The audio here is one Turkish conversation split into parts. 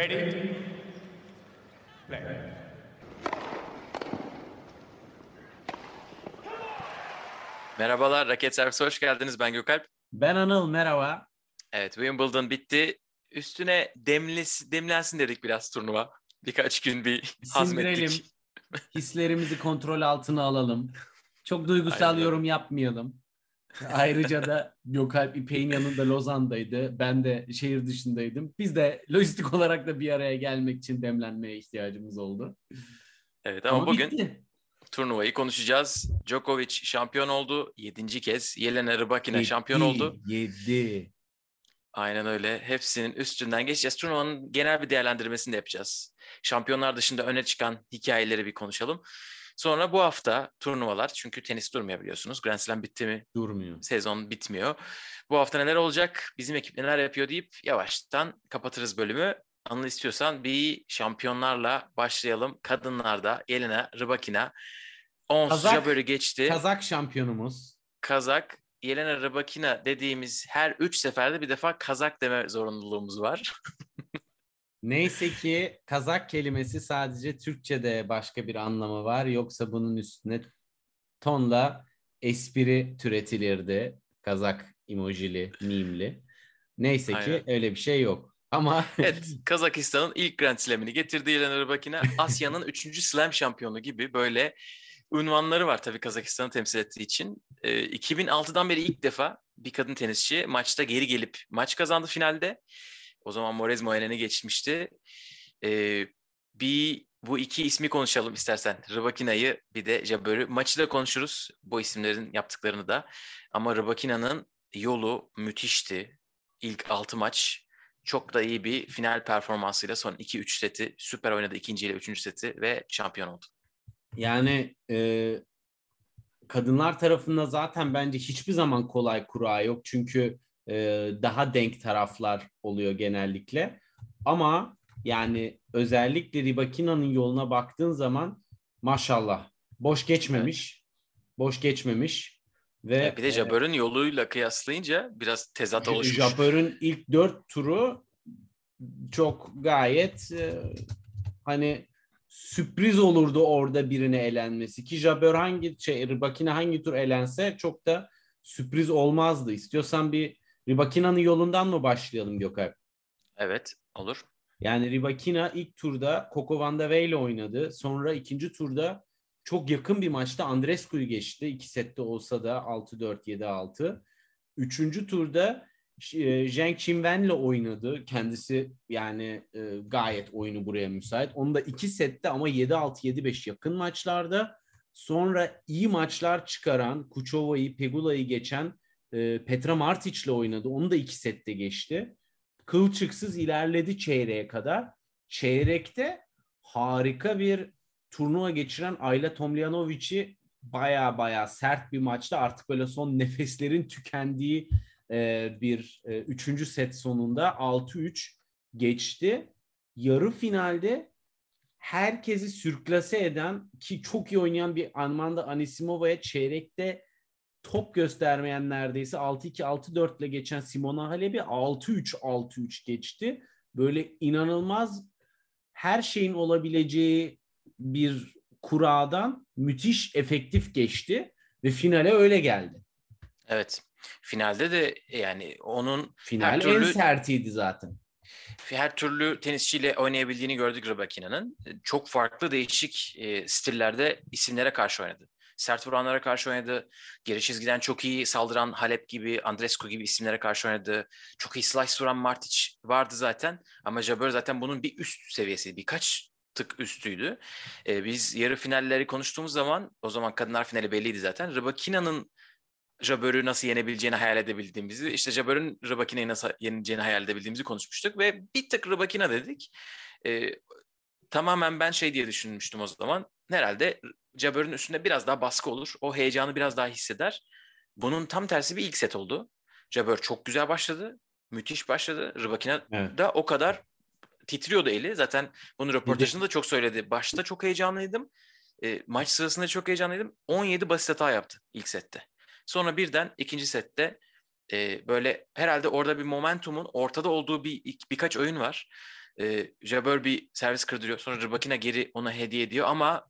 Ready? Play. Merhabalar, Raket Servisi hoş geldiniz. Ben Gökalp. Ben Anıl, merhaba. Evet, Wimbledon bitti. Üstüne demlis, demlensin dedik biraz turnuva. Birkaç gün bir Sindirelim. hazmettik. Hislerimizi kontrol altına alalım. Çok duygusal Aynen. yorum yapmayalım. Ayrıca da Gökalp İpek'in yanında Lozan'daydı. Ben de şehir dışındaydım. Biz de lojistik olarak da bir araya gelmek için demlenmeye ihtiyacımız oldu. Evet ama, bugün bitti. turnuvayı konuşacağız. Djokovic şampiyon oldu. Yedinci kez. Yelena Rybakina Yedi, şampiyon oldu. Yedi. Aynen öyle. Hepsinin üstünden geçeceğiz. Turnuvanın genel bir değerlendirmesini de yapacağız. Şampiyonlar dışında öne çıkan hikayeleri bir konuşalım. Sonra bu hafta turnuvalar çünkü tenis durmuyor biliyorsunuz. Grand Slam bitti mi Durmuyor. sezon bitmiyor. Bu hafta neler olacak? Bizim ekip neler yapıyor deyip yavaştan kapatırız bölümü. Anıl istiyorsan bir şampiyonlarla başlayalım. Kadınlarda Yelena Rybakina. Onsuzca Kazak- böyle geçti. Kazak şampiyonumuz. Kazak. Yelena Rybakina dediğimiz her üç seferde bir defa Kazak deme zorunluluğumuz var. Neyse ki Kazak kelimesi sadece Türkçe'de başka bir anlamı var. Yoksa bunun üstüne tonla espri türetilirdi. Kazak emojili, mimli. Neyse ki Aynen. öyle bir şey yok. Ama evet, Kazakistan'ın ilk Grand Slam'ini getirdi Yelena Rybakina. Asya'nın üçüncü Slam şampiyonu gibi böyle unvanları var tabii Kazakistan'ı temsil ettiği için. Ee, 2006'dan beri ilk defa bir kadın tenisçi maçta geri gelip maç kazandı finalde. O zaman Morez Moyenen'i geçmişti. Ee, bir bu iki ismi konuşalım istersen. Rybakina'yı bir de Jabber'ı. Maçı da konuşuruz. Bu isimlerin yaptıklarını da. Ama Rybakina'nın yolu müthişti. İlk 6 maç çok da iyi bir final performansıyla son 2-3 seti süper oynadı ikinci ile üçüncü seti ve şampiyon oldu. yani e, kadınlar tarafında zaten bence hiçbir zaman kolay kura yok. Çünkü e, daha denk taraflar oluyor genellikle. Ama yani özellikle Ribakina'nın yoluna baktığın zaman maşallah boş geçmemiş. Boş geçmemiş. Ve bir de Jabber'ın yoluyla kıyaslayınca biraz tezat oluşmuş. Jabber'ın ilk dört turu çok gayet e, hani sürpriz olurdu orada birine elenmesi ki Jabber hangi şey Rybakina hangi tur elense çok da sürpriz olmazdı. İstiyorsan bir Rybakina'nın yolundan mı başlayalım Gökay? Evet olur. Yani Rybakina ilk turda Coco Vandeweghe ile oynadı. Sonra ikinci turda çok yakın bir maçta Andrescu'yu geçti. İki sette olsa da 6-4, 7-6. Üçüncü turda e, Zheng Qinwen ile oynadı. Kendisi yani e, gayet oyunu buraya müsait. Onu da iki sette ama 7-6, 7-5 yakın maçlarda. Sonra iyi maçlar çıkaran, Kuchova'yı, Pegula'yı geçen e, Petra Martic ile oynadı. Onu da iki sette geçti kılçıksız ilerledi çeyreğe kadar. Çeyrekte harika bir turnuva geçiren Ayla Tomljanovic'i baya baya sert bir maçta artık böyle son nefeslerin tükendiği e, bir e, üçüncü set sonunda 6-3 geçti. Yarı finalde herkesi sürklase eden ki çok iyi oynayan bir Armanda Anisimova'ya çeyrekte top göstermeyen neredeyse 6-2 6-4 ile geçen Simona Halep'i 6-3 6-3 geçti. Böyle inanılmaz her şeyin olabileceği bir kuradan müthiş efektif geçti ve finale öyle geldi. Evet. Finalde de yani onun Final Her en türlü- sertiydi zaten. her türlü tenisçiyle oynayabildiğini gördük Rybakina'nın. Çok farklı değişik e, stillerde isimlere karşı oynadı. Sert vuranlara karşı oynadı. Geri çizgiden çok iyi saldıran Halep gibi, Andrescu gibi isimlere karşı oynadı. Çok iyi slice vuran Martic vardı zaten. Ama Jabber zaten bunun bir üst seviyesi, birkaç tık üstüydü. E, biz yarı finalleri konuştuğumuz zaman, o zaman kadınlar finali belliydi zaten. Rybakina'nın Jabber'ı nasıl yenebileceğini hayal edebildiğimizi, işte Jabber'ın Rybakina'yı nasıl yeneceğini hayal edebildiğimizi konuşmuştuk ve bir tık Rybakina dedik. Ee, tamamen ben şey diye düşünmüştüm o zaman. Herhalde Jabber'ın üstünde biraz daha baskı olur. O heyecanı biraz daha hisseder. Bunun tam tersi bir ilk set oldu. Jabber çok güzel başladı. Müthiş başladı. Rybakina Evet. da o kadar titriyordu eli. Zaten bunu röportajında da çok söyledi. Başta çok heyecanlıydım. E, maç sırasında çok heyecanlıydım. 17 basit hata yaptı ilk sette. Sonra birden ikinci sette e, böyle herhalde orada bir momentumun ortada olduğu bir ilk- birkaç oyun var. E, Jabeur bir servis kırdırıyor. Sonra Rybakina geri ona hediye ediyor ama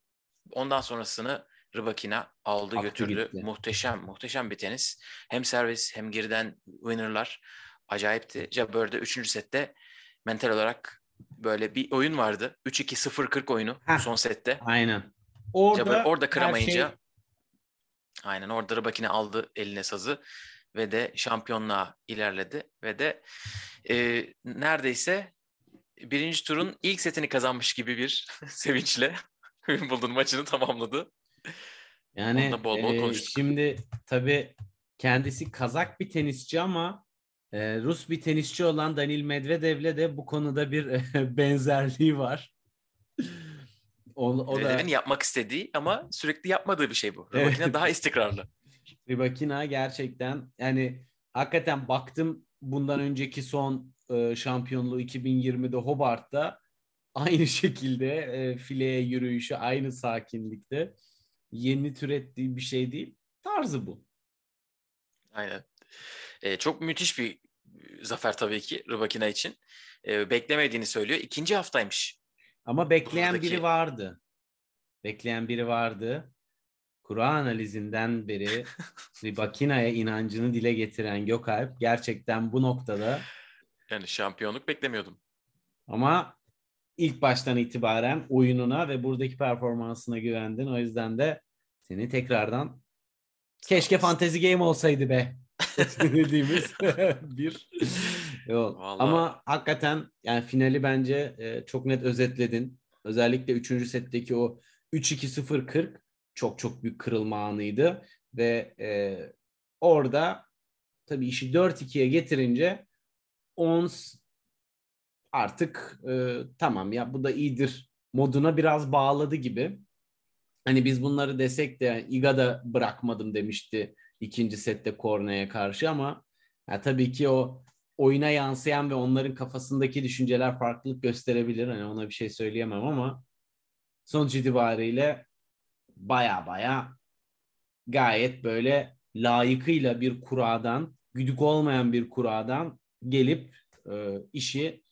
ondan sonrasını Rybakina aldı Aktı götürdü. gitti. Muhteşem muhteşem bir tenis. Hem servis hem geriden winner'lar acayipti. Jabeur de 3. sette mental olarak böyle bir oyun vardı. 3-2-0-40 oyunu Heh. son sette. Aynen. Orada, Jabeur orada kıramayınca şey- aynen orada Rybakina aldı eline sazı ve de şampiyonluğa ilerledi ve de e, neredeyse birinci turun ilk setini kazanmış gibi bir sevinçle Wimbledon maçını tamamladı. Yani bol bol e, konuştuk. şimdi tabii kendisi Kazak bir tenisçi ama e, Rus bir tenisçi olan Danil Medvedev'le de bu konuda bir benzerliği var. O, o da Medvedev'in yapmak istediği ama sürekli yapmadığı bir şey bu. Evet. Rybakina daha istikrarlı. Rybakina gerçekten yani hakikaten baktım bundan önceki son e, şampiyonluğu 2020'de Hobart'ta aynı şekilde e, fileye yürüyüşü aynı sakinlikte yeni türettiği bir şey değil. Tarzı bu. Aynen. E, çok müthiş bir zafer tabii ki Rybakina için. E, beklemediğini söylüyor. İkinci haftaymış. Ama bekleyen Buradaki- biri vardı. Bekleyen biri vardı. Kura analizinden beri Rybakina'ya inancını dile getiren Gökalp gerçekten bu noktada Yani şampiyonluk beklemiyordum. ama ilk baştan itibaren oyununa ve buradaki performansına güvendin. O yüzden de seni tekrardan keşke fantezi game olsaydı be dediğimiz bir yol. Vallahi. Ama hakikaten yani finali bence e, çok net özetledin. Özellikle 3. setteki o 3-2-0-40 çok çok büyük kırılma anıydı ve e, orada tabii işi 4-2'ye getirince Ons artık e, tamam ya bu da iyidir moduna biraz bağladı gibi. Hani biz bunları desek de yani Iga da bırakmadım demişti ikinci sette Korne'ye karşı ama ya tabii ki o oyuna yansıyan ve onların kafasındaki düşünceler farklılık gösterebilir. Hani ona bir şey söyleyemem ama sonuç itibariyle baya baya gayet böyle layıkıyla bir kuradan, güdük olmayan bir kuradan gelip e, işi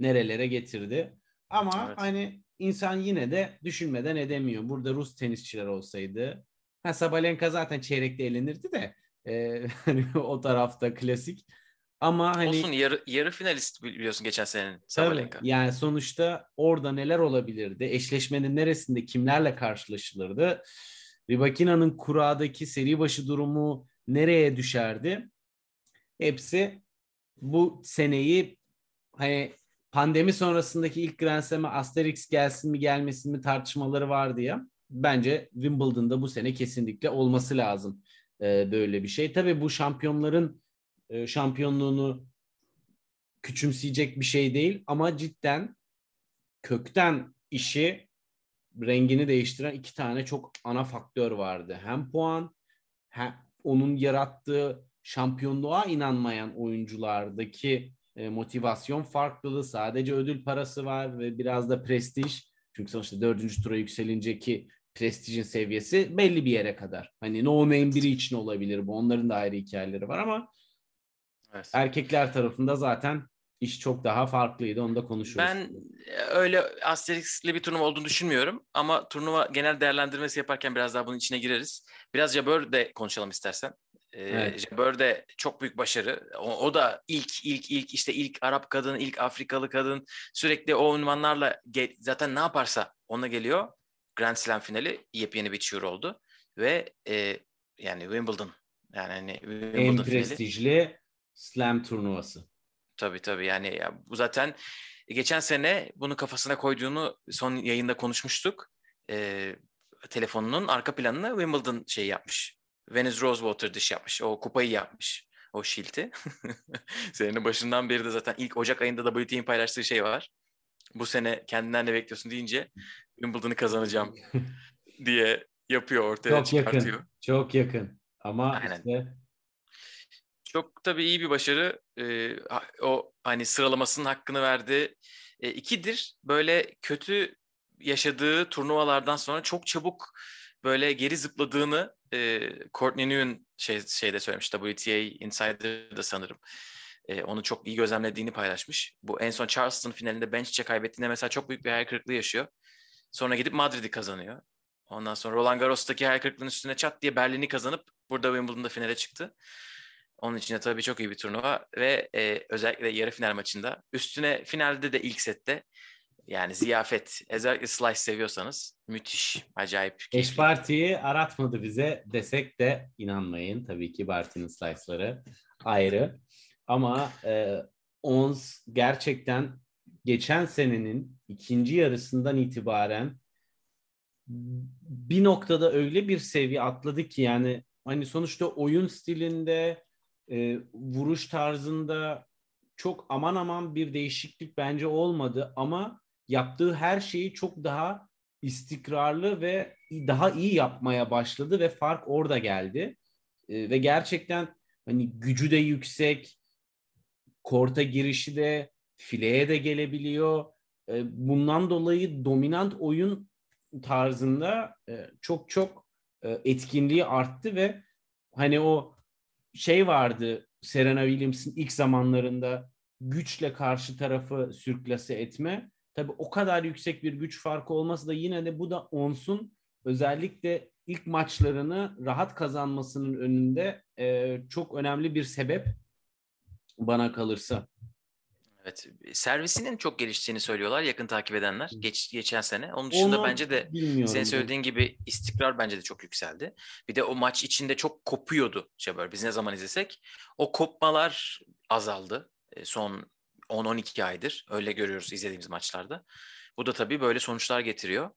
nerelere getirdi. Ama Evet. hani insan yine de düşünmeden edemiyor. Burada Rus tenisçiler olsaydı, ha Sabalenka zaten çeyrekte elenirdi de e, hani o tarafta klasik. Ama hani Olsun yarı, yarı finalist biliyorsun geçen senenin Tabii, Sabalenka. yani sonuçta orada neler olabilirdi? Eşleşmenin neresinde kimlerle karşılaşılırdı? Rybakina'nın kuradaki seri başı durumu nereye düşerdi? Hepsi bu seneyi hani pandemi sonrasındaki ilk Grand Slam'e Asterix gelsin mi gelmesin mi tartışmaları vardı ya. Bence Wimbledon'da bu sene kesinlikle olması lazım e, böyle bir şey. Tabii bu şampiyonların e, şampiyonluğunu küçümseyecek bir şey değil ama cidden kökten işi rengini değiştiren iki tane çok ana faktör vardı. Hem puan hem onun yarattığı şampiyonluğa inanmayan oyunculardaki e, motivasyon farklılığı sadece ödül parası var ve biraz da prestij. Çünkü sonuçta dördüncü tura yükselince ki prestijin seviyesi belli bir yere kadar. Hani no name biri için olabilir bu. Onların da ayrı hikayeleri var ama Evet. erkekler tarafında zaten iş çok daha farklıydı. Onu da konuşuruz. Ben e, öyle Asterix'li bir turnuva olduğunu düşünmüyorum ama turnuva genel değerlendirmesi yaparken biraz daha bunun içine gireriz. Biraz Jabeur de konuşalım istersen. Ee, Evet. Jabeur de çok büyük başarı. O, o da ilk ilk ilk işte ilk Arap kadın, ilk Afrikalı kadın sürekli o unvanlarla ge- zaten ne yaparsa ona geliyor. Grand Slam finali yepyeni bir çığır oldu ve e, yani Wimbledon yani hani en Wimbledon finali. prestijli slam turnuvası. Tabii tabii yani ya bu zaten geçen sene bunu kafasına koyduğunu son yayında konuşmuştuk. Ee, telefonunun arka planını Wimbledon şey yapmış. Venus Rosewater diş yapmış. O kupayı yapmış. O şilti. Senenin başından beri de zaten ilk Ocak ayında WTA'nin paylaştığı şey var. Bu sene kendinden ne bekliyorsun deyince Wimbledon'ı kazanacağım diye yapıyor ortaya Çok çıkartıyor. yakın. Çok yakın. Ama Aynen. işte Çok tabii iyi bir başarı. Ee, o hani sıralamasının hakkını verdi. E, ikidir böyle kötü yaşadığı turnuvalardan sonra çok çabuk böyle geri zıpladığını e, Courtney Nguyen şey, şeyde söylemiş. WTA Insider'da sanırım. e, onu çok iyi gözlemlediğini paylaşmış. Bu en son Charleston finalinde Bench'e kaybettiğinde mesela çok büyük bir hayal kırıklığı yaşıyor. Sonra gidip Madrid'i kazanıyor. Ondan sonra Roland Garros'taki hayal kırıklığının üstüne çat diye Berlin'i kazanıp burada Wimbledon'da finale çıktı. Onun için de tabii çok iyi bir turnuva ve e, özellikle yarı final maçında üstüne finalde de ilk sette yani ziyafet özellikle slice seviyorsanız müthiş acayip. Eş partiyi aratmadı bize desek de inanmayın tabii ki Barty'nin slice'ları ayrı. Ama e, Ons gerçekten geçen senenin ikinci yarısından itibaren bir noktada öyle bir seviye atladı ki yani hani sonuçta oyun stilinde e, vuruş tarzında çok aman aman bir değişiklik bence olmadı ama yaptığı her şeyi çok daha istikrarlı ve daha iyi yapmaya başladı ve fark orada geldi. E, ve gerçekten hani gücü de yüksek, korta girişi de fileye de gelebiliyor. E, bundan dolayı dominant oyun tarzında e, çok çok e, etkinliği arttı ve hani o şey vardı Serena Williams'ın ilk zamanlarında güçle karşı tarafı sürklase etme. Tabii o kadar yüksek bir güç farkı olması da yine de bu da Ons'un özellikle ilk maçlarını rahat kazanmasının önünde e, çok önemli bir sebep bana kalırsa. Evet. Servisinin çok geliştiğini söylüyorlar yakın takip edenler geç, geçen sene. Onun dışında Onu bence de senin söylediğin gibi istikrar bence de çok yükseldi. Bir de o maç içinde çok kopuyordu Jabber. Biz ne zaman izlesek o kopmalar azaldı. E, son 10-12 aydır öyle görüyoruz izlediğimiz maçlarda. Bu da tabii böyle sonuçlar getiriyor.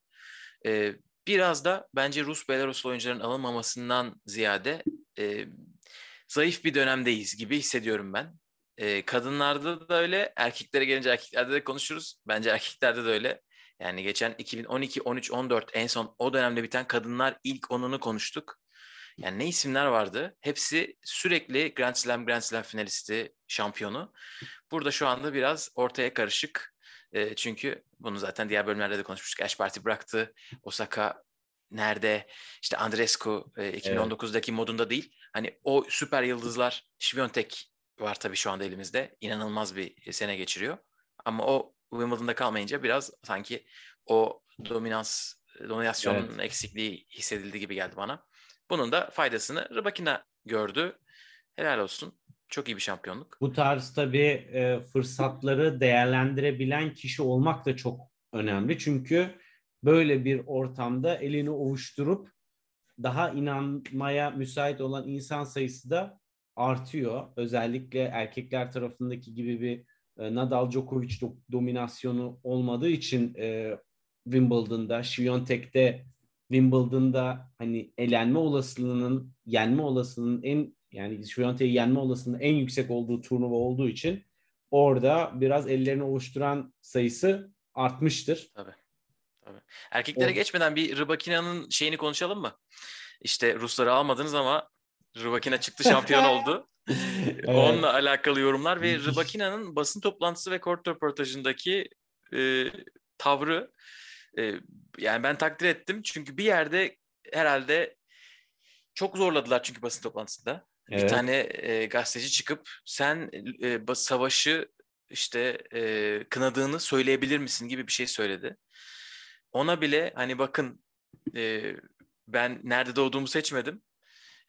Ee, biraz da bence Rus Belaruslu oyuncuların alınmamasından ziyade e, zayıf bir dönemdeyiz gibi hissediyorum ben. E, kadınlarda da öyle, erkeklere gelince erkeklerde de konuşuruz. Bence erkeklerde de öyle. Yani geçen 2012, 13, 14 en son o dönemde biten kadınlar ilk onunu konuştuk. Yani ne isimler vardı? Hepsi sürekli Grand Slam, Grand Slam finalisti, şampiyonu. Burada şu anda biraz ortaya karışık. E, çünkü bunu zaten diğer bölümlerde de konuşmuştuk. Ash Party bıraktı. Osaka nerede? İşte Andrescu e, 2019'daki evet. modunda değil. Hani o süper yıldızlar Şviyontek var tabii şu anda elimizde. İnanılmaz bir sene geçiriyor. Ama o Wimbledon'da kalmayınca biraz sanki o dominans, dominasyonun evet. eksikliği hissedildi gibi geldi bana. Bunun da faydasını Rybakina gördü. Helal olsun. Çok iyi bir şampiyonluk. Bu tarz tabii e, fırsatları değerlendirebilen kişi olmak da çok önemli. Çünkü böyle bir ortamda elini ovuşturup daha inanmaya müsait olan insan sayısı da artıyor. Özellikle erkekler tarafındaki gibi bir e, Nadal Djokovic do- dominasyonu olmadığı için e, Wimbledon'da, Świątek'te Wimbledon'da hani elenme olasılığının, yenme olasılığının en yani Świątek'i yenme olasılığının en yüksek olduğu turnuva olduğu için orada biraz ellerini oluşturan sayısı artmıştır. Tabii. Tabii. Erkeklere o... geçmeden bir Rybakina'nın şeyini konuşalım mı? İşte Rusları almadınız ama Rybakina çıktı şampiyon oldu. evet. Onunla alakalı yorumlar ve Rybakina'nın basın toplantısı ve kort röportajındaki e, tavrı e, yani ben takdir ettim. Çünkü bir yerde herhalde çok zorladılar çünkü basın toplantısında. Evet. Bir tane e, gazeteci çıkıp sen e, savaşı işte e, kınadığını söyleyebilir misin gibi bir şey söyledi. Ona bile hani bakın e, ben nerede doğduğumu seçmedim.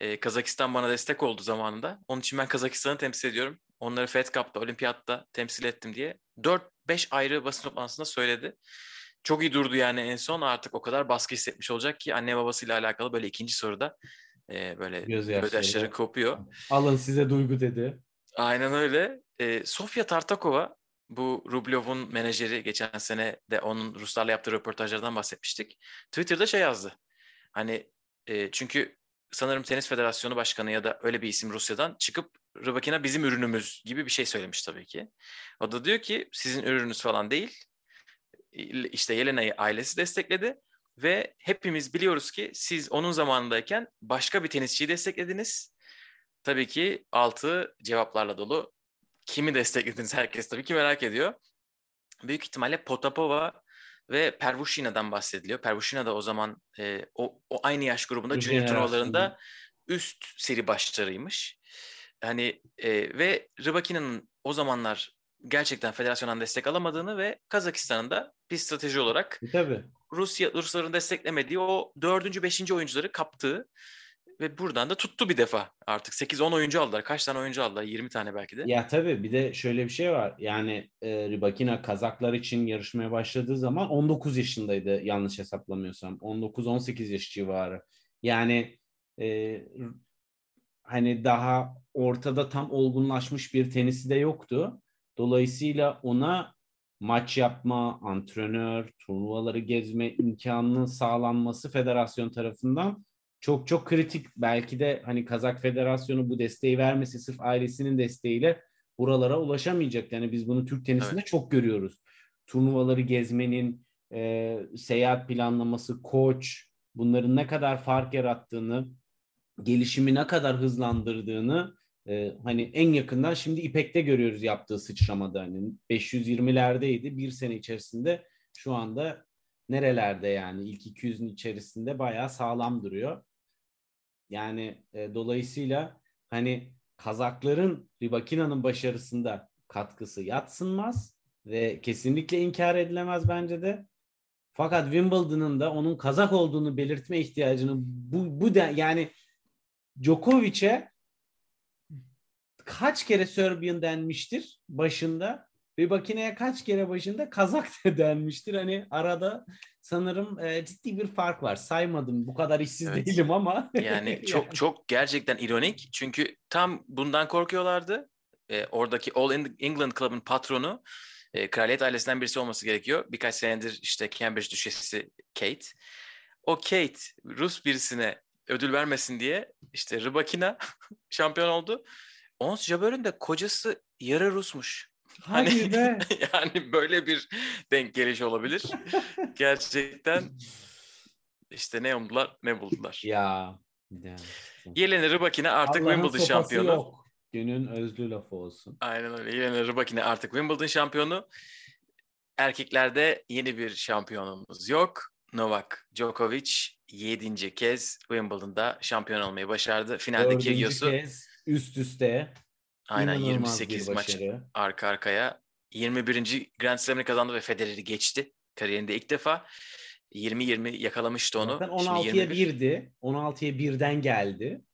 E, Kazakistan bana destek oldu zamanında. Onun için ben Kazakistan'ı temsil ediyorum. Onları Fed Cup'ta, Olimpiyatta temsil ettim diye. 4-5 ayrı basın toplantısında söyledi. Çok iyi durdu yani en son artık o kadar baskı hissetmiş olacak ki anne babasıyla alakalı böyle ikinci soruda e, böyle gözyaşları, kopuyor. Alın size duygu dedi. Aynen öyle. E, Sofia Tartakova bu Rublev'un menajeri geçen sene de onun Ruslarla yaptığı röportajlardan bahsetmiştik. Twitter'da şey yazdı. Hani e, çünkü sanırım Tenis Federasyonu Başkanı ya da öyle bir isim Rusya'dan çıkıp Rybakina bizim ürünümüz gibi bir şey söylemiş tabii ki. O da diyor ki sizin ürününüz falan değil. İşte Yelena'yı ailesi destekledi ve hepimiz biliyoruz ki siz onun zamanındayken başka bir tenisçiyi desteklediniz. Tabii ki altı cevaplarla dolu. Kimi desteklediniz herkes tabii ki merak ediyor. Büyük ihtimalle Potapova ve Pervushina'dan bahsediliyor. Pervushina da o zaman e, o, o aynı yaş grubunda junior turnuvalarında üst seri başlarıymış. Hani e, ve Rybakina'nın o zamanlar gerçekten federasyondan destek alamadığını ve Kazakistan'ın da bir strateji olarak Tabii. Rusya Rusların desteklemediği o dördüncü, beşinci oyuncuları kaptığı ve buradan da tuttu bir defa. Artık 8-10 oyuncu aldılar. Kaç tane oyuncu aldılar? 20 tane belki de. Ya tabii bir de şöyle bir şey var. Yani e, Rybakina Kazaklar için yarışmaya başladığı zaman 19 yaşındaydı yanlış hesaplamıyorsam. 19-18 yaş civarı. Yani e, hani daha ortada tam olgunlaşmış bir tenisi de yoktu. Dolayısıyla ona maç yapma, antrenör, turnuvaları gezme imkanının sağlanması federasyon tarafından çok çok kritik. Belki de hani Kazak Federasyonu bu desteği vermesi sırf ailesinin desteğiyle buralara ulaşamayacak. Yani biz bunu Türk tenisinde evet. çok görüyoruz. Turnuvaları gezmenin, e, seyahat planlaması, koç bunların ne kadar fark yarattığını, gelişimi ne kadar hızlandırdığını e, hani en yakından şimdi İpek'te görüyoruz yaptığı sıçramada. Hani 520'lerdeydi. Bir sene içerisinde şu anda nerelerde yani ilk 200'ün içerisinde bayağı sağlam duruyor. Yani e, dolayısıyla hani Kazakların Ribakina'nın başarısında katkısı yatsınmaz ve kesinlikle inkar edilemez bence de. Fakat Wimbledon'ın da onun Kazak olduğunu belirtme ihtiyacını bu bu da yani Djokovic'e kaç kere Serbian denmiştir başında Ribakina'ya kaç kere başında Kazak da denmiştir. Hani arada sanırım e, ciddi bir fark var. Saymadım. Bu kadar işsiz evet. değilim ama. yani çok çok gerçekten ironik. Çünkü tam bundan korkuyorlardı. E, oradaki All England Club'ın patronu e, kraliyet ailesinden birisi olması gerekiyor. Birkaç senedir işte Cambridge düşesi Kate. O Kate Rus birisine ödül vermesin diye işte Rybakina şampiyon oldu. Ons Jabber'ın da kocası yarı Rusmuş. Hadi hani, be. yani böyle bir denk geliş olabilir. Gerçekten işte ne umdular ne buldular. Ya. Yani. Yelena Rybakina artık Allah'ın Wimbledon şampiyonu. Yok. Günün özlü lafı olsun. Aynen öyle. Yelena Rybakina artık Wimbledon şampiyonu. Erkeklerde yeni bir şampiyonumuz yok. Novak Djokovic 7. kez Wimbledon'da şampiyon olmayı başardı. Finalde Kyrgios'u kez üst üste Aynen 28 maç arka arkaya. 21. Grand Slam'ını kazandı ve Federer'i geçti. Kariyerinde ilk defa. 20-20 yakalamıştı onu. Zaten 16'ya 1'di. 16'ya 1'den geldi.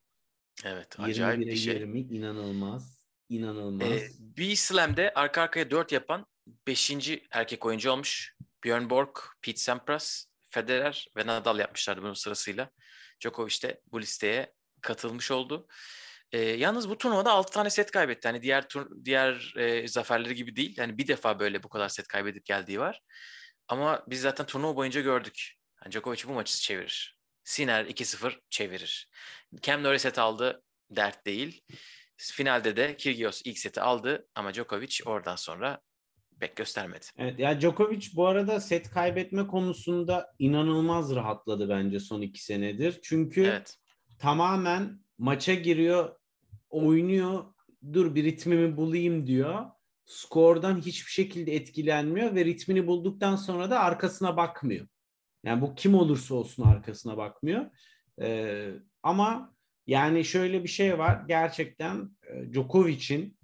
Evet acayip bir şey. 20 inanılmaz. İnanılmaz. Ee, bir slam'de arka arkaya 4 yapan 5. erkek oyuncu olmuş. Björn Borg, Pete Sampras, Federer ve Nadal yapmışlardı bunun sırasıyla. Djokovic de bu listeye katılmış oldu. E, yalnız bu turnuvada 6 tane set kaybetti. Hani diğer tur, diğer e, zaferleri gibi değil. Yani bir defa böyle bu kadar set kaybedip geldiği var. Ama biz zaten turnuva boyunca gördük. Yani Djokovic bu maçı çevirir. Sinner 2-0 çevirir. Cam Norrie set aldı. Dert değil. Finalde de Kyrgios ilk seti aldı ama Djokovic oradan sonra pek göstermedi. Evet ya Djokovic bu arada set kaybetme konusunda inanılmaz rahatladı bence son iki senedir. Çünkü evet. tamamen maça giriyor oynuyor dur bir ritmimi bulayım diyor. Skordan hiçbir şekilde etkilenmiyor ve ritmini bulduktan sonra da arkasına bakmıyor. Yani bu kim olursa olsun arkasına bakmıyor. Ee, ama yani şöyle bir şey var. Gerçekten e, Djokovic'in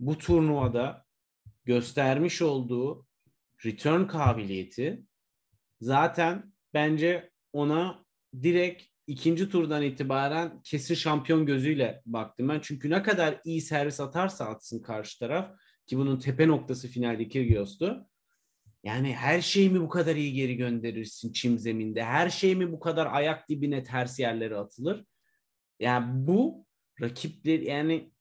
bu turnuvada göstermiş olduğu return kabiliyeti zaten bence ona direkt ikinci turdan itibaren kesin şampiyon gözüyle baktım ben. Çünkü ne kadar iyi servis atarsa atsın karşı taraf ki bunun tepe noktası finalde Kyrgios'tu. Yani her şeyi mi bu kadar iyi geri gönderirsin çim zeminde? Her şey mi bu kadar ayak dibine ters yerlere atılır? Yani bu rakipler yani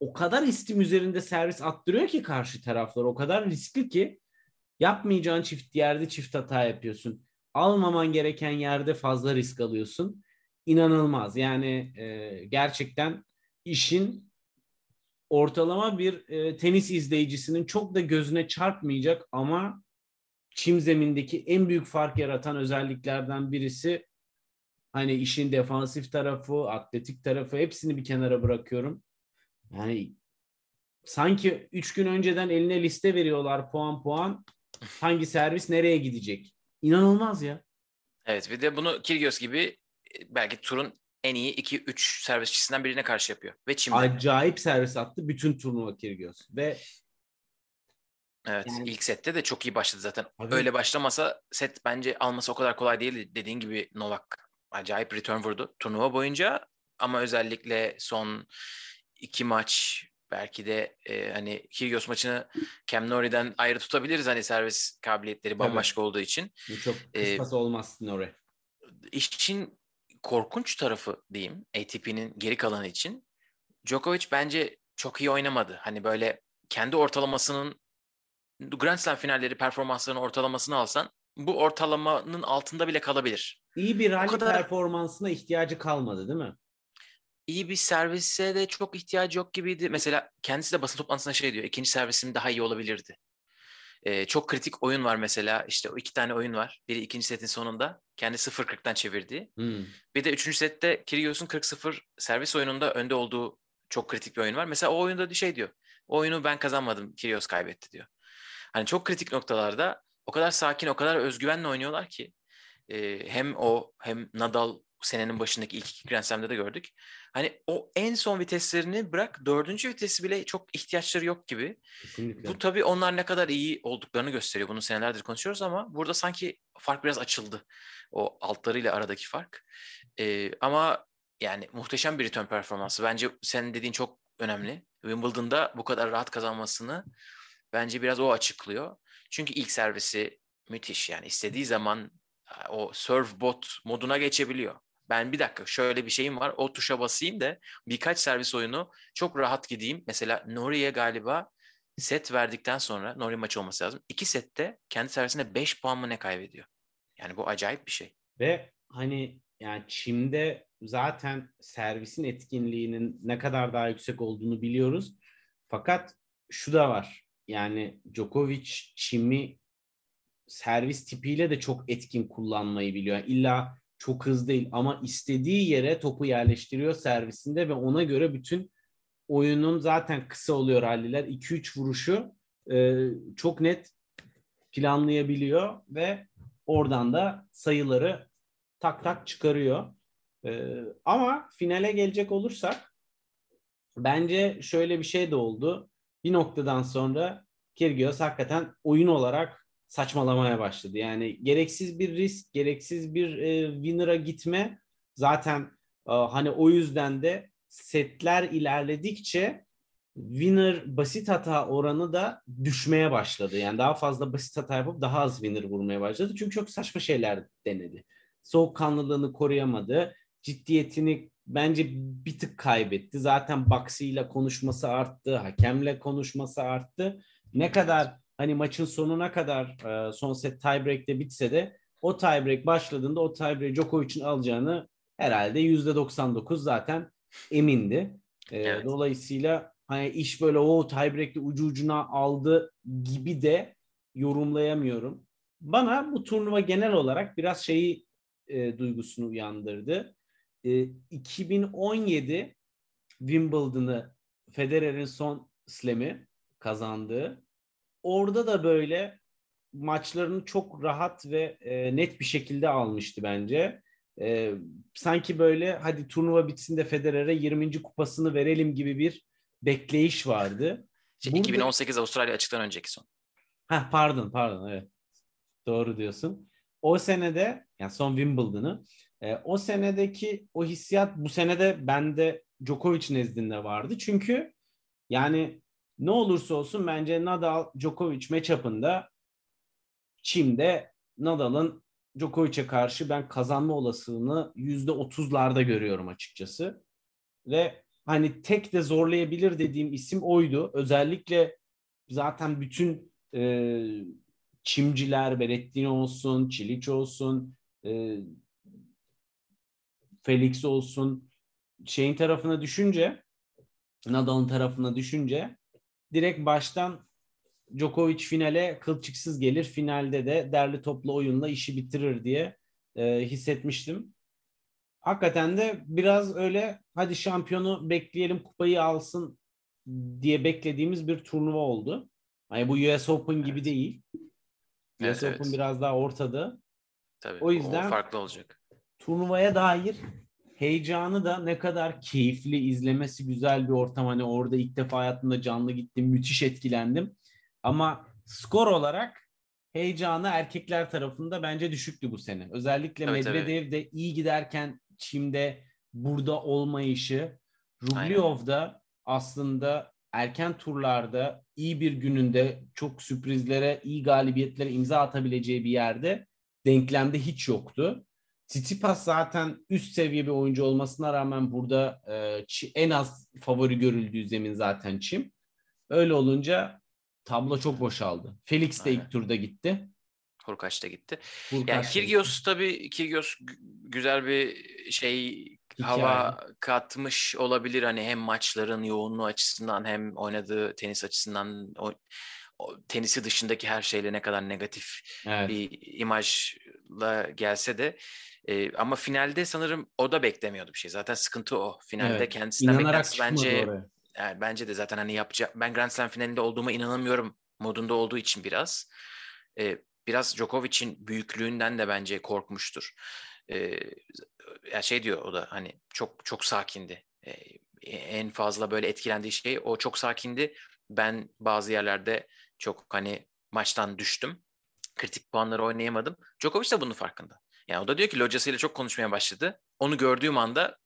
o kadar istim üzerinde servis attırıyor ki karşı taraflar. O kadar riskli ki yapmayacağın çift yerde çift hata yapıyorsun almaman gereken yerde fazla risk alıyorsun. İnanılmaz. Yani e, gerçekten işin ortalama bir e, tenis izleyicisinin çok da gözüne çarpmayacak ama çim zemindeki en büyük fark yaratan özelliklerden birisi hani işin defansif tarafı, atletik tarafı hepsini bir kenara bırakıyorum. Yani sanki üç gün önceden eline liste veriyorlar puan puan. Hangi servis nereye gidecek? İnanılmaz ya. Evet bir de bunu Kyrgios gibi e, belki turun en iyi 2-3 servisçisinden birine karşı yapıyor. Ve Çim'de. Acayip servis attı bütün turnuva Kyrgios. Ve Evet Yani- ilk sette de çok iyi başladı zaten. Abi- Öyle başlamasa set bence alması o kadar kolay değil. Dediğin gibi Novak acayip return vurdu turnuva boyunca ama özellikle son iki maç belki de e, hani Kyrgios maçını Cam Norrie'den ayrı tutabiliriz hani servis kabiliyetleri bambaşka olduğu için. bu çok Ee, kıstas olmaz Nore. İşin korkunç tarafı diyeyim ATP'nin geri kalanı için Djokovic bence çok iyi oynamadı. Hani böyle kendi ortalamasının Grand Slam finalleri performanslarının ortalamasını alsan bu ortalamanın altında bile kalabilir. İyi bir rally kadar- performansına ihtiyacı kalmadı değil mi? İyi bir servise de çok ihtiyacı yok gibiydi. Mesela kendisi de basın toplantısında şey diyor. ikinci servisim daha iyi olabilirdi. Ee, çok kritik oyun var mesela. İşte o iki tane oyun var. Biri ikinci setin sonunda kendi 0-40'tan çevirdiği. Hmm. Bir de üçüncü sette Kyrgios'un 40-0 servis oyununda önde olduğu çok kritik bir oyun var. Mesela o oyunda şey diyor. O oyunu ben kazanmadım. Kyrgios kaybetti diyor. Hani çok kritik noktalarda o kadar sakin, o kadar özgüvenle oynuyorlar ki e, hem o hem Nadal senenin başındaki ilk iki Grand Slam'da da gördük. Hani o en son viteslerini bırak dördüncü vitesi bile çok ihtiyaçları yok gibi. Kesinlikle. Bu tabii onlar ne kadar iyi olduklarını gösteriyor. Bunu senelerdir konuşuyoruz ama burada sanki fark biraz açıldı. O altlarıyla aradaki fark. Ee, ama yani muhteşem bir return performansı. Bence senin dediğin çok önemli. Wimbledon'da bu kadar rahat kazanmasını bence biraz o açıklıyor. Çünkü ilk servisi müthiş yani istediği zaman o serve bot moduna geçebiliyor. Ben bir dakika şöyle bir şeyim var o tuşa basayım da birkaç servis oyunu çok rahat gideyim. Mesela Nori'ye galiba set verdikten sonra Nori maçı olması lazım. İki sette kendi servisinde 5 puan mı ne kaybediyor? Yani bu acayip bir şey. Ve hani yani Çim'de zaten servisin etkinliğinin ne kadar daha yüksek olduğunu biliyoruz. Fakat şu da var. Yani Djokovic Çim'i servis tipiyle de çok etkin kullanmayı biliyor. Yani illa çok hızlı değil ama istediği yere topu yerleştiriyor servisinde ve ona göre bütün oyunun zaten kısa oluyor halliler. 2-3 vuruşu e, çok net planlayabiliyor ve oradan da sayıları tak tak çıkarıyor. Ee, ama finale gelecek olursak bence şöyle bir şey de oldu. Bir noktadan sonra Kyrgios hakikaten oyun olarak saçmalamaya başladı. Yani gereksiz bir risk, gereksiz bir e, winner'a gitme. Zaten e, hani o yüzden de setler ilerledikçe winner basit hata oranı da düşmeye başladı. Yani daha fazla basit hata yapıp daha az winner vurmaya başladı. Çünkü çok saçma şeyler denedi. Soğukkanlılığını koruyamadı. Ciddiyetini bence bir tık kaybetti. Zaten ile konuşması arttı. Hakemle konuşması arttı. Ne kadar hani maçın sonuna kadar e, son set tiebreak'te bitse de o tiebreak başladığında o tiebreak Djokovic'in alacağını herhalde %99 zaten emindi. E, Evet. Dolayısıyla hani iş böyle o tiebreak'te ucu ucuna aldı gibi de yorumlayamıyorum. Bana bu turnuva genel olarak biraz şeyi e, duygusunu uyandırdı. E, 2017 Wimbledon'ı Federer'in son slam'i kazandığı. Orada da böyle maçlarını çok rahat ve e, net bir şekilde almıştı bence. E, sanki böyle hadi turnuva bitsin de Federer'e 20. kupasını verelim gibi bir bekleyiş vardı. Şey, Burada- 2018 Avustralya açıktan önceki son. Ha pardon pardon evet. Doğru diyorsun. O senede yani son Wimbledon'ı e, o senedeki o hissiyat bu senede bende Djokovic nezdinde vardı. Çünkü yani ne olursa olsun bence Nadal Djokovic matchup'ında Çim'de Nadal'ın Djokovic'e karşı ben kazanma olasılığını yüzde otuzlarda görüyorum açıkçası. Ve hani tek de zorlayabilir dediğim isim oydu. Özellikle zaten bütün e, çimciler, Berrettini olsun, Çiliç olsun, e, Felix olsun şeyin tarafına düşünce Nadal'ın tarafına düşünce direkt baştan Djokovic finale kılçıksız gelir. Finalde de derli toplu oyunla işi bitirir diye e, hissetmiştim. Hakikaten de biraz öyle hadi şampiyonu bekleyelim kupayı alsın diye beklediğimiz bir turnuva oldu. Hani bu US Open gibi Evet. değil. Evet, US evet. Open biraz daha ortada. Tabii. O yüzden- farklı olacak. Turnuvaya dair heyecanı da ne kadar keyifli, izlemesi güzel bir ortam. Hani orada ilk defa hayatımda canlı gittim, müthiş etkilendim. Ama skor olarak heyecanı erkekler tarafında bence düşüktü bu sene. Özellikle Evet, Medvedev de iyi giderken Çim'de burada olmayışı, Rublev da aslında erken turlarda iyi bir gününde çok sürprizlere, iyi galibiyetlere imza atabileceği bir yerde denklemde hiç yoktu. Tsitsipas zaten üst seviye bir oyuncu olmasına rağmen burada e, en az favori görüldüğü zemin zaten Çim. Öyle olunca tablo çok boşaldı. Felix de Aynen. ilk turda gitti. Hurkaç da gitti. Hurkacz Yani da Kyrgios tabii Kyrgios g- güzel bir şey hava katmış olabilir hani hem maçların yoğunluğu açısından hem oynadığı tenis açısından o, o tenisi dışındaki her şeyle ne kadar negatif Evet. bir imajla gelse de e, ama finalde sanırım o da beklemiyordu bir şey. Zaten sıkıntı o. Finalde Evet. kendisinden İnanarak bence oraya. yani bence de zaten hani yapacak ben Grand Slam finalinde olduğuma inanamıyorum modunda olduğu için biraz e, biraz Djokovic'in büyüklüğünden de bence korkmuştur. E, ya şey diyor o da hani çok çok sakindi. E, en fazla böyle etkilendiği şey o çok sakindi. Ben bazı yerlerde çok hani maçtan düştüm. Kritik puanları oynayamadım. Djokovic de bunun farkında. Yani o da diyor ki locasıyla çok konuşmaya başladı. Onu gördüğüm anda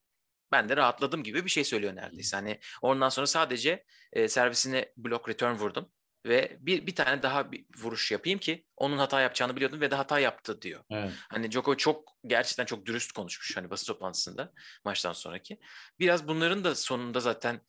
ben de rahatladım gibi bir şey söylüyor neredeyse. Hani ondan sonra sadece e, servisine block return vurdum ve bir bir tane daha bir vuruş yapayım ki onun hata yapacağını biliyordum ve de hata yaptı diyor. Evet. Hani Djokovic çok gerçekten çok dürüst konuşmuş hani basın toplantısında maçtan sonraki. Biraz bunların da sonunda zaten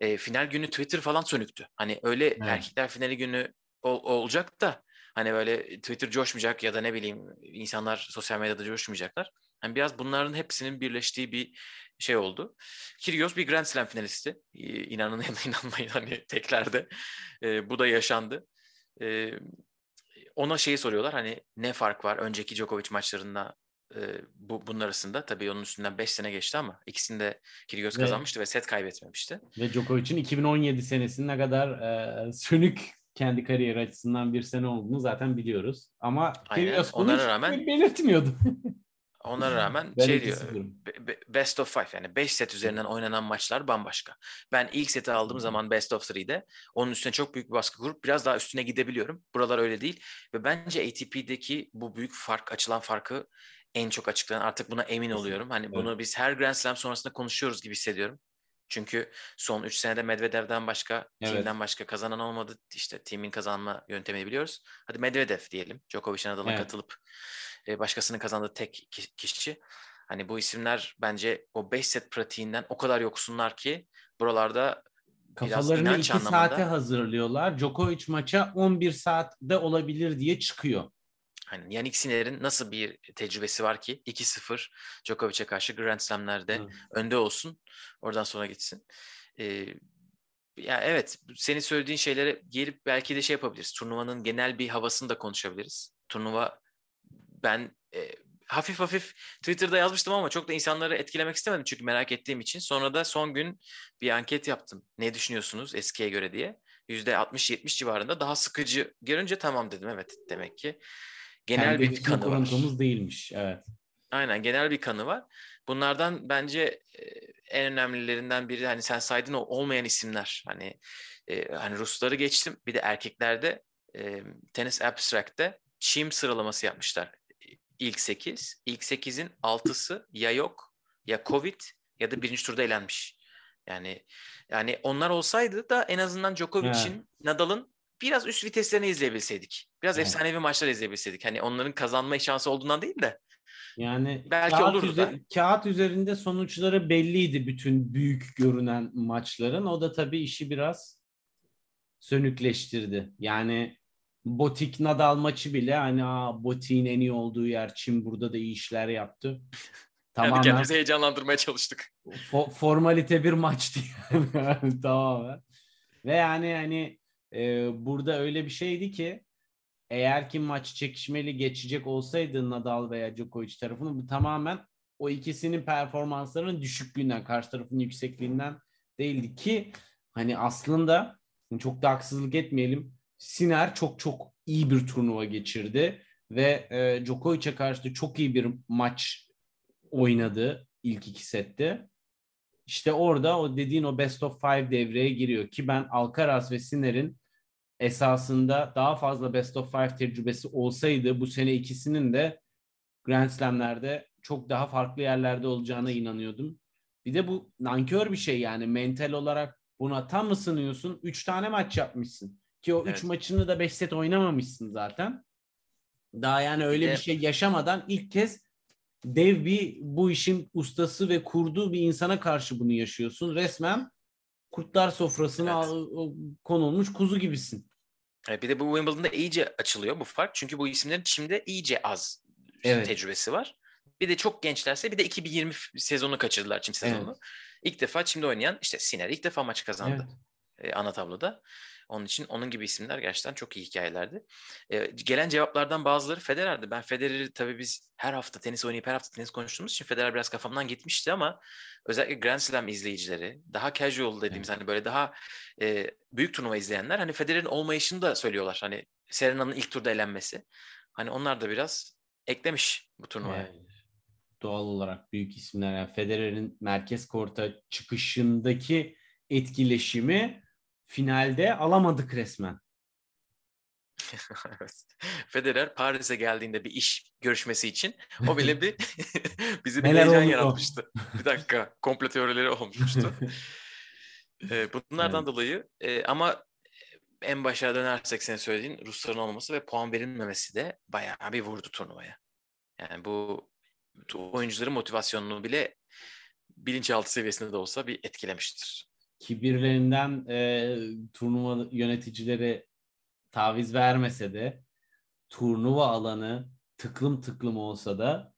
e, final günü Twitter falan sönüktü. Hani öyle erkekler finali günü ol- olacak da hani böyle Twitter coşmayacak ya da ne bileyim insanlar sosyal medyada coşmayacaklar. Hani biraz bunların hepsinin birleştiği bir şey oldu. Kyrgios bir Grand Slam finalisti. İnanın ya da inanmayın hani teklerde. Ee, bu da yaşandı. Ee, ona şeyi soruyorlar hani ne fark var önceki Djokovic maçlarında e, bu bunun arasında. Tabii onun üstünden 5 sene geçti ama ikisinde Kyrgios Ve- kazanmıştı ve set kaybetmemişti. Ve Djokovic'in 2017 senesinin ne kadar e, sönük kendi kariyer açısından bir sene olduğunu zaten biliyoruz. Ama Onlara hiç rağmen- belirtmiyordu. Onlara rağmen Ben şey 2-0'ım. diyor be- be- best of five yani 5 set üzerinden oynanan maçlar bambaşka. Ben ilk seti aldığım zaman best of three'de onun üstüne çok büyük bir baskı kurup biraz daha üstüne gidebiliyorum. Buralar öyle değil ve bence ATP'deki bu büyük fark açılan farkı en çok açıklayan artık buna emin oluyorum. Hani bunu biz her Grand Slam sonrasında konuşuyoruz gibi hissediyorum. Çünkü son 3 senede Medvedev'den başka, Evet. Team'den başka kazanan olmadı. İşte Team'in kazanma yöntemini biliyoruz. Hadi Medvedev diyelim. Djokovic'in adına Evet. katılıp e, başkasının kazandığı tek ki- kişi. Hani bu isimler bence o 5 set pratiğinden o kadar yoksunlar ki buralarda Kafalarını inanç 2 anlamında saate hazırlıyorlar. Djokovic maça 11 saatte olabilir diye çıkıyor. Hani Yannick Sinner'in nasıl bir tecrübesi var ki 2-0 Djokovic'e karşı Grand Slam'lerde Hı. önde olsun. Oradan sonra gitsin. Ee, ya evet senin söylediğin şeylere gelip belki de şey yapabiliriz. Turnuvanın genel bir havasını da konuşabiliriz. Turnuva ben e, hafif hafif Twitter'da yazmıştım ama çok da insanları etkilemek istemedim çünkü merak ettiğim için. Sonra da son gün bir anket yaptım. Ne düşünüyorsunuz eskiye göre diye. %60-70 civarında daha sıkıcı görünce tamam dedim evet demek ki. Genel Kendi bir kanı var. kuruntumuz değilmiş. Evet. Aynen genel bir kanı var. Bunlardan bence e, en önemlilerinden biri hani sen saydın o olmayan isimler. Hani e, hani Rusları geçtim. Bir de erkeklerde e, Tennis Abstract'te çim sıralaması yapmışlar. İlk 8. İlk 8'in 6'sı ya yok ya Covid ya da birinci turda elenmiş. Yani yani onlar olsaydı da en azından Djokovic'in, Nadal'ın biraz üst viteslerini izleyebilseydik. Biraz Evet. efsanevi maçlar izleyebilseydik. Hani onların kazanma şansı olduğundan değil de Yani Belki kağıt, olurdu da. kağıt üzerinde sonuçları belliydi bütün büyük görünen maçların. O da tabii işi biraz sönükleştirdi. Yani Botik Nadal maçı bile hani Aa, Botik'in en iyi olduğu yer Çin burada da iyi işler yaptı. Tamamen kendimizi heyecanlandırmaya çalıştık. fo- formalite bir maçtı yani tamamen. Ve yani hani e, burada öyle bir şeydi ki eğer ki maç çekişmeli geçecek olsaydı Nadal veya Djokovic tarafını bu tamamen o ikisinin performanslarının düşüklüğünden, karşı tarafın yüksekliğinden değildi ki hani aslında çok da haksızlık etmeyelim. Siner çok çok iyi bir turnuva geçirdi ve e, Djokovic'e karşı da çok iyi bir maç oynadı. ilk iki sette. İşte orada o dediğin o best of five devreye giriyor ki ben Alcaraz ve Sinner'in esasında daha fazla best of five tecrübesi olsaydı bu sene ikisinin de Grand Slam'lerde çok daha farklı yerlerde olacağına inanıyordum. Bir de bu nankör bir şey yani mental olarak buna tam mı sınıyorsun? Üç tane maç yapmışsın. Ki o Evet. üç maçını da beş set oynamamışsın zaten. Daha yani öyle de- bir şey yaşamadan ilk kez dev bir bu işin ustası ve kurduğu bir insana karşı bunu yaşıyorsun. Resmen kurtlar sofrasına Evet. konulmuş kuzu gibisin. E, Bir de bu Wimbledon'da iyice açılıyor bu fark. Çünkü bu isimlerin şimdi iyice az Evet. tecrübesi var. Bir de çok gençlerse bir de 2020 f- sezonu kaçırdılar çim sezonunu. İlk defa şimdi oynayan işte Sinner ilk defa maç kazandı Evet. e, ana tabloda. Onun için onun gibi isimler gerçekten çok iyi hikayelerdi. E, gelen cevaplardan bazıları Federer'di. Ben Federer'i tabii biz her hafta tenis oynayıp her hafta tenis konuştuğumuz için Federer biraz kafamdan gitmişti ama özellikle Grand Slam izleyicileri, daha casual dediğimiz hani böyle daha e, büyük turnuva izleyenler hani Federer'in olmayışını da söylüyorlar. Hani Serena'nın ilk turda elenmesi. Hani onlar da biraz eklemiş bu turnuvaya. Evet. Doğal olarak büyük isimler. Yani Federer'in merkez korta çıkışındaki etkileşimi finalde alamadık resmen. Federer Paris'e geldiğinde bir iş görüşmesi için o bile bir bizi bir heyecan yaratmıştı. Bir dakika komplo teorileri olmuştu. Ee, bunlardan Evet. dolayı e, ama en başa dönersek senin söylediğin Rusların olması ve puan verilmemesi de bayağı bir vurdu turnuvaya. Yani bu oyuncuların motivasyonunu bile bilinçaltı seviyesinde de olsa bir etkilemiştir. Kibirlerinden e, turnuva yöneticileri taviz vermese de turnuva alanı tıklım tıklım olsa da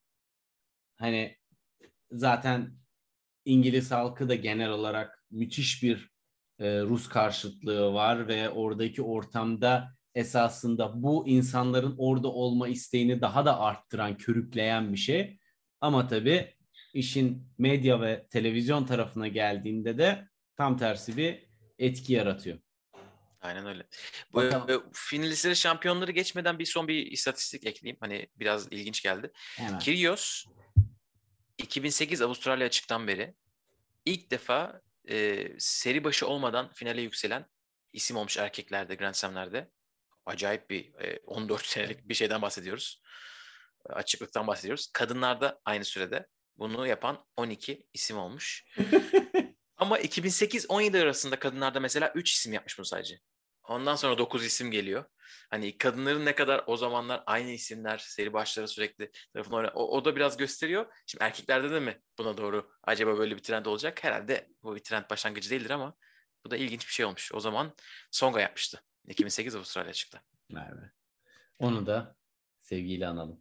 hani zaten İngiliz halkı da genel olarak müthiş bir e, Rus karşıtlığı var ve oradaki ortamda esasında bu insanların orada olma isteğini daha da arttıran, körükleyen bir şey. Ama tabii işin medya ve televizyon tarafına geldiğinde de tam tersi bir etki yaratıyor. Aynen öyle. Bu Bakalım. e, finalistlere şampiyonları geçmeden bir son bir istatistik ekleyeyim. Hani biraz ilginç geldi. Hemen. Kyrgios 2008 Avustralya açıktan beri ilk defa e, seri başı olmadan finale yükselen isim olmuş erkeklerde Grand Slam'lerde. Acayip bir e, 14 senelik bir şeyden bahsediyoruz. E, Açıklıktan bahsediyoruz. Kadınlarda aynı sürede bunu yapan 12 isim olmuş. Ama 2008-17 arasında kadınlarda mesela 3 isim yapmış bunu sadece. Ondan sonra 9 isim geliyor. Hani kadınların ne kadar o zamanlar aynı isimler seri başları sürekli tarafından oyna- o, o da biraz gösteriyor. Şimdi erkeklerde de mi buna doğru acaba böyle bir trend olacak? Herhalde bu bir trend başlangıcı değildir ama bu da ilginç bir şey olmuş. O zaman Songa yapmıştı. 2008 Avustralya çıktı. Merve. Onu da sevgiyle analım.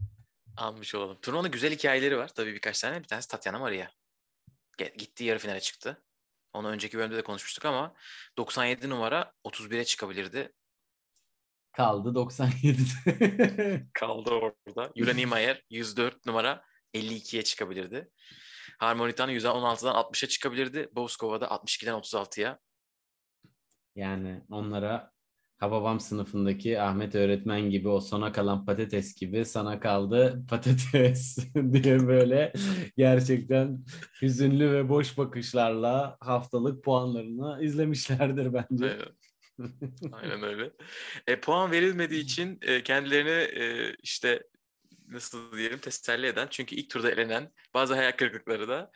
Almış olalım. Turnuvanın güzel hikayeleri var. Tabii birkaç tane. Bir tanesi Tatiana Maria. Gitti yarı finale çıktı. Onu önceki bölümde de konuşmuştuk ama 97 numara 31'e çıkabilirdi. Kaldı 97'de. Kaldı orada. Yura Niemeyer 104 numara 52'ye çıkabilirdi. Harmonitan 116'dan 60'a çıkabilirdi. Boskova da 62'den 36'ya. yani onlara Hababam sınıfındaki Ahmet öğretmen gibi o sona kalan patates gibi sana kaldı patates diye böyle gerçekten hüzünlü ve boş bakışlarla haftalık puanlarını izlemişlerdir bence. Aynen. Aynen öyle. E, puan verilmediği için e, kendilerini e, işte nasıl diyelim teselli eden çünkü ilk turda elenen bazı hayal kırıklıkları da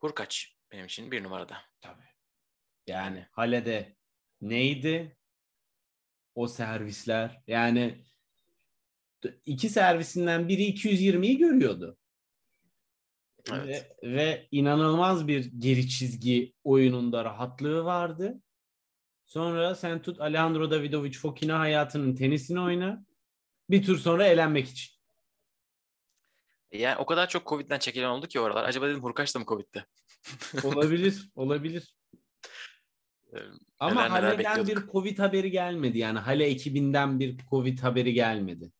Hurkaç benim için bir numarada. Tabii. Yani Hale'de neydi? O servisler. Yani iki servisinden biri 220'yi görüyordu. Evet. Ve, ve inanılmaz bir geri çizgi oyununda rahatlığı vardı. Sonra sen tut Alejandro Davidovic Fokina hayatının tenisini oyna. Bir tur sonra elenmek için. Yani o kadar çok Covid'den çekilen oldu ki oralar. Acaba dedim Hurkaç da mı Covid'de? Olabilir, olabilir. Ee, Ama Neler neler Hale'den bir. Covid haberi gelmedi. Yani Hale ekibinden bir Covid haberi gelmedi.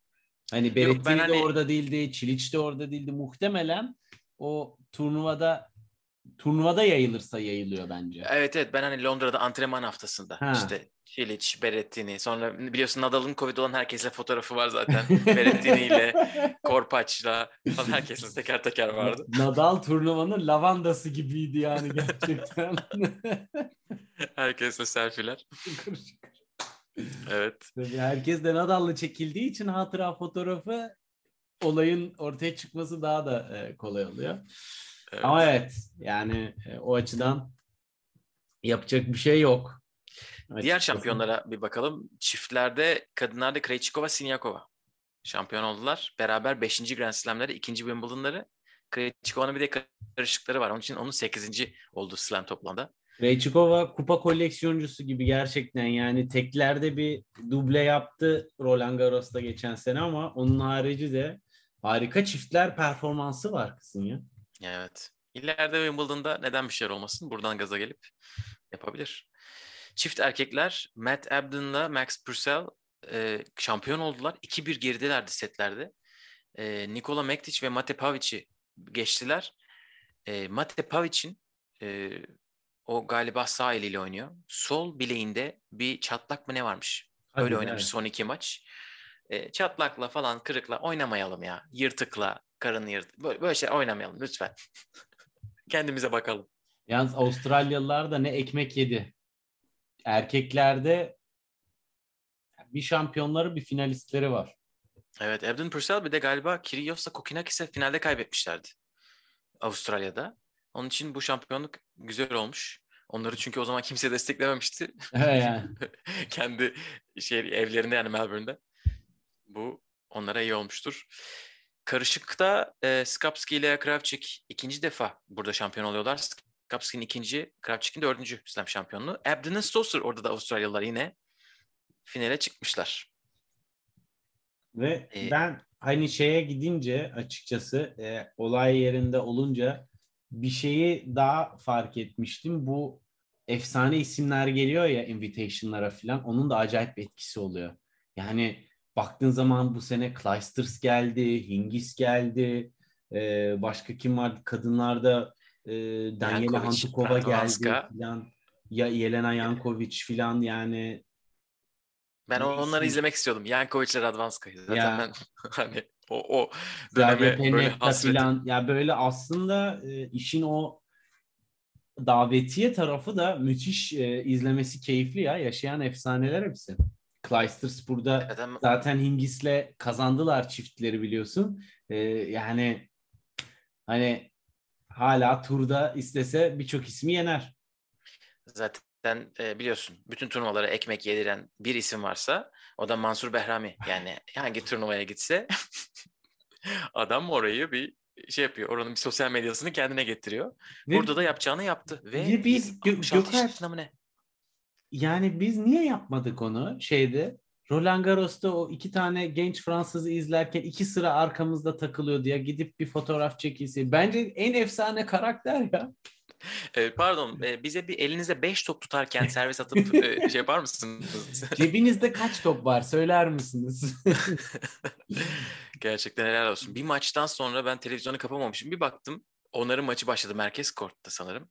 Hani Berrettini ben de hani- orada değildi, Çiliç de orada değildi. Muhtemelen o turnuvada turnuvada yayılırsa yayılıyor bence. Evet evet ben hani Londra'da antrenman haftasında Ha. işte Çiliç, Berrettini. Sonra biliyorsun Nadal'ın Covid olan herkesle fotoğrafı var zaten. Berrettini ile, Korpaç'la falan herkesle teker teker vardı. Nadal turnuvanın lavandası gibiydi yani gerçekten. herkesle selfiler. Evet. Herkes de Nadal'la çekildiği için hatıra fotoğrafı olayın ortaya çıkması daha da e, kolay oluyor. Evet. Ama evet yani e, o açıdan yapacak bir şey yok. Diğer şampiyonlara bir bakalım. Çiftlerde kadınlarda Krejcikova, Sinyakova şampiyon oldular. Beraber 5. Grand Slam'leri, 2. Wimbledon'ları. Krejcikova'nın bir de karışıkları var. Onun için onun 8. oldu Slam toplamda. Krejcikova kupa koleksiyoncusu gibi gerçekten yani teklerde bir duble yaptı Roland Garros'ta geçen sene ama onun harici de harika çiftler performansı var kızın ya. Evet. İleride Wimbledon'da neden bir şeyler olmasın? Buradan gaza gelip yapabilir. Çift erkekler Matt Abden'la Max Purcell e, şampiyon oldular. 2-1 geridelerdi setlerde. E, Nikola Mektic ve Mate Pavic'i geçtiler. E, Mate Pavic'in e, o galiba sağ eliyle oynuyor. Sol bileğinde bir çatlak mı ne varmış? Hadi Öyle oynamış evet. son iki maç. E, çatlakla falan kırıkla oynamayalım ya. Yırtıkla, karın yırt. Böyle, böyle şey oynamayalım lütfen. Kendimize bakalım. Yalnız Avustralyalılar da ne ekmek yedi. Erkeklerde bir şampiyonları bir finalistleri var. Evet Evden Purcell bir de galiba Kyrgios'la Kokinakis'e finalde kaybetmişlerdi. Avustralya'da. Onun için bu şampiyonluk güzel olmuş. Onları çünkü o zaman kimse desteklememişti. Yani. Kendi şey evlerinde yani Melbourne'de. Bu onlara iyi olmuştur. Karışıkta e, Skapski ile Kravchik ikinci defa burada şampiyon oluyorlar. Skapski'nin ikinci, Kravchik'in dördüncü slam şampiyonluğu. Abden Stosur orada da Avustralyalılar yine finale çıkmışlar. Ve ee, ben hani şeye gidince açıkçası e, olay yerinde olunca bir şeyi daha fark etmiştim. Bu efsane isimler geliyor ya invitation'lara falan. Onun da acayip bir etkisi oluyor. Yani baktığın zaman bu sene Clijsters geldi, Hingis geldi. Ee, başka kim vardı? Kadınlarda e, Daniela Hantukova geldi falan. Ya Yelena Yankovic falan yani ben onları izlemek istiyordum. Yankovic ile Radvanska'yı. Zaten ya. ben hani o, o döneme böyle Falan. Ya böyle aslında e, işin o davetiye tarafı da müthiş e, izlemesi keyifli ya. Yaşayan efsaneler hepsi. Clijsters burada evet, ama... zaten Hingis'le kazandılar çiftleri biliyorsun. E, yani hani hala turda istese birçok ismi yener. Zaten e, biliyorsun bütün turnuvalara ekmek yediren bir isim varsa o da Mansur Behrami. Yani hangi turnuvaya gitse adam orayı bir şey yapıyor. Oranın bir sosyal medyasını kendine getiriyor. Ve, Burada da yapacağını yaptı. Ve, ve biz Gö- Gökhan ne? Yani biz niye yapmadık onu şeyde? Roland Garros'ta o iki tane genç Fransızı izlerken iki sıra arkamızda takılıyordu ya. Gidip bir fotoğraf çekilse. Bence en efsane karakter ya. E, pardon, e, bize bir elinize 5 top tutarken servis atıp e, şey yapar mısınız? Cebinizde kaç top var söyler misiniz? Gerçekten helal olsun. Bir maçtan sonra ben televizyonu kapamamışım. Bir baktım onların maçı başladı merkez kortta sanırım.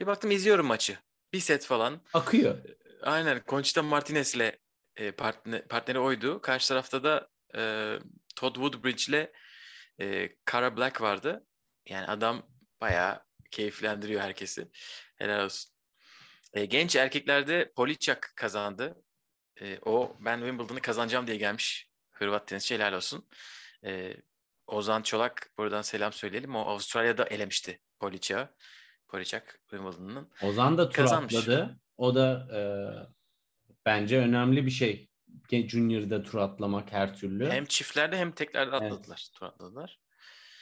Bir baktım izliyorum maçı. Bir set falan. Akıyor. Aynen. Conchita Martinez'le e, partner, partneri oydu. Karşı tarafta da e, Todd Woodbridge ile e, Cara Black vardı. Yani adam bayağı keyiflendiriyor herkesi. Helal olsun. E, genç erkeklerde Poliçak kazandı. E, o ben Wimbledon'ı kazanacağım diye gelmiş. Hırvat tenisçi helal olsun. E, Ozan Çolak buradan selam söyleyelim. O Avustralya'da elemişti Poliçak'ı. Poliçak Wimbledon'ın. Ozan da tur kazanmış. atladı. O da e, bence önemli bir şey. Junior'da tur atlamak her türlü. Hem çiftlerde hem teklerde atladılar. Evet. Tur atladılar.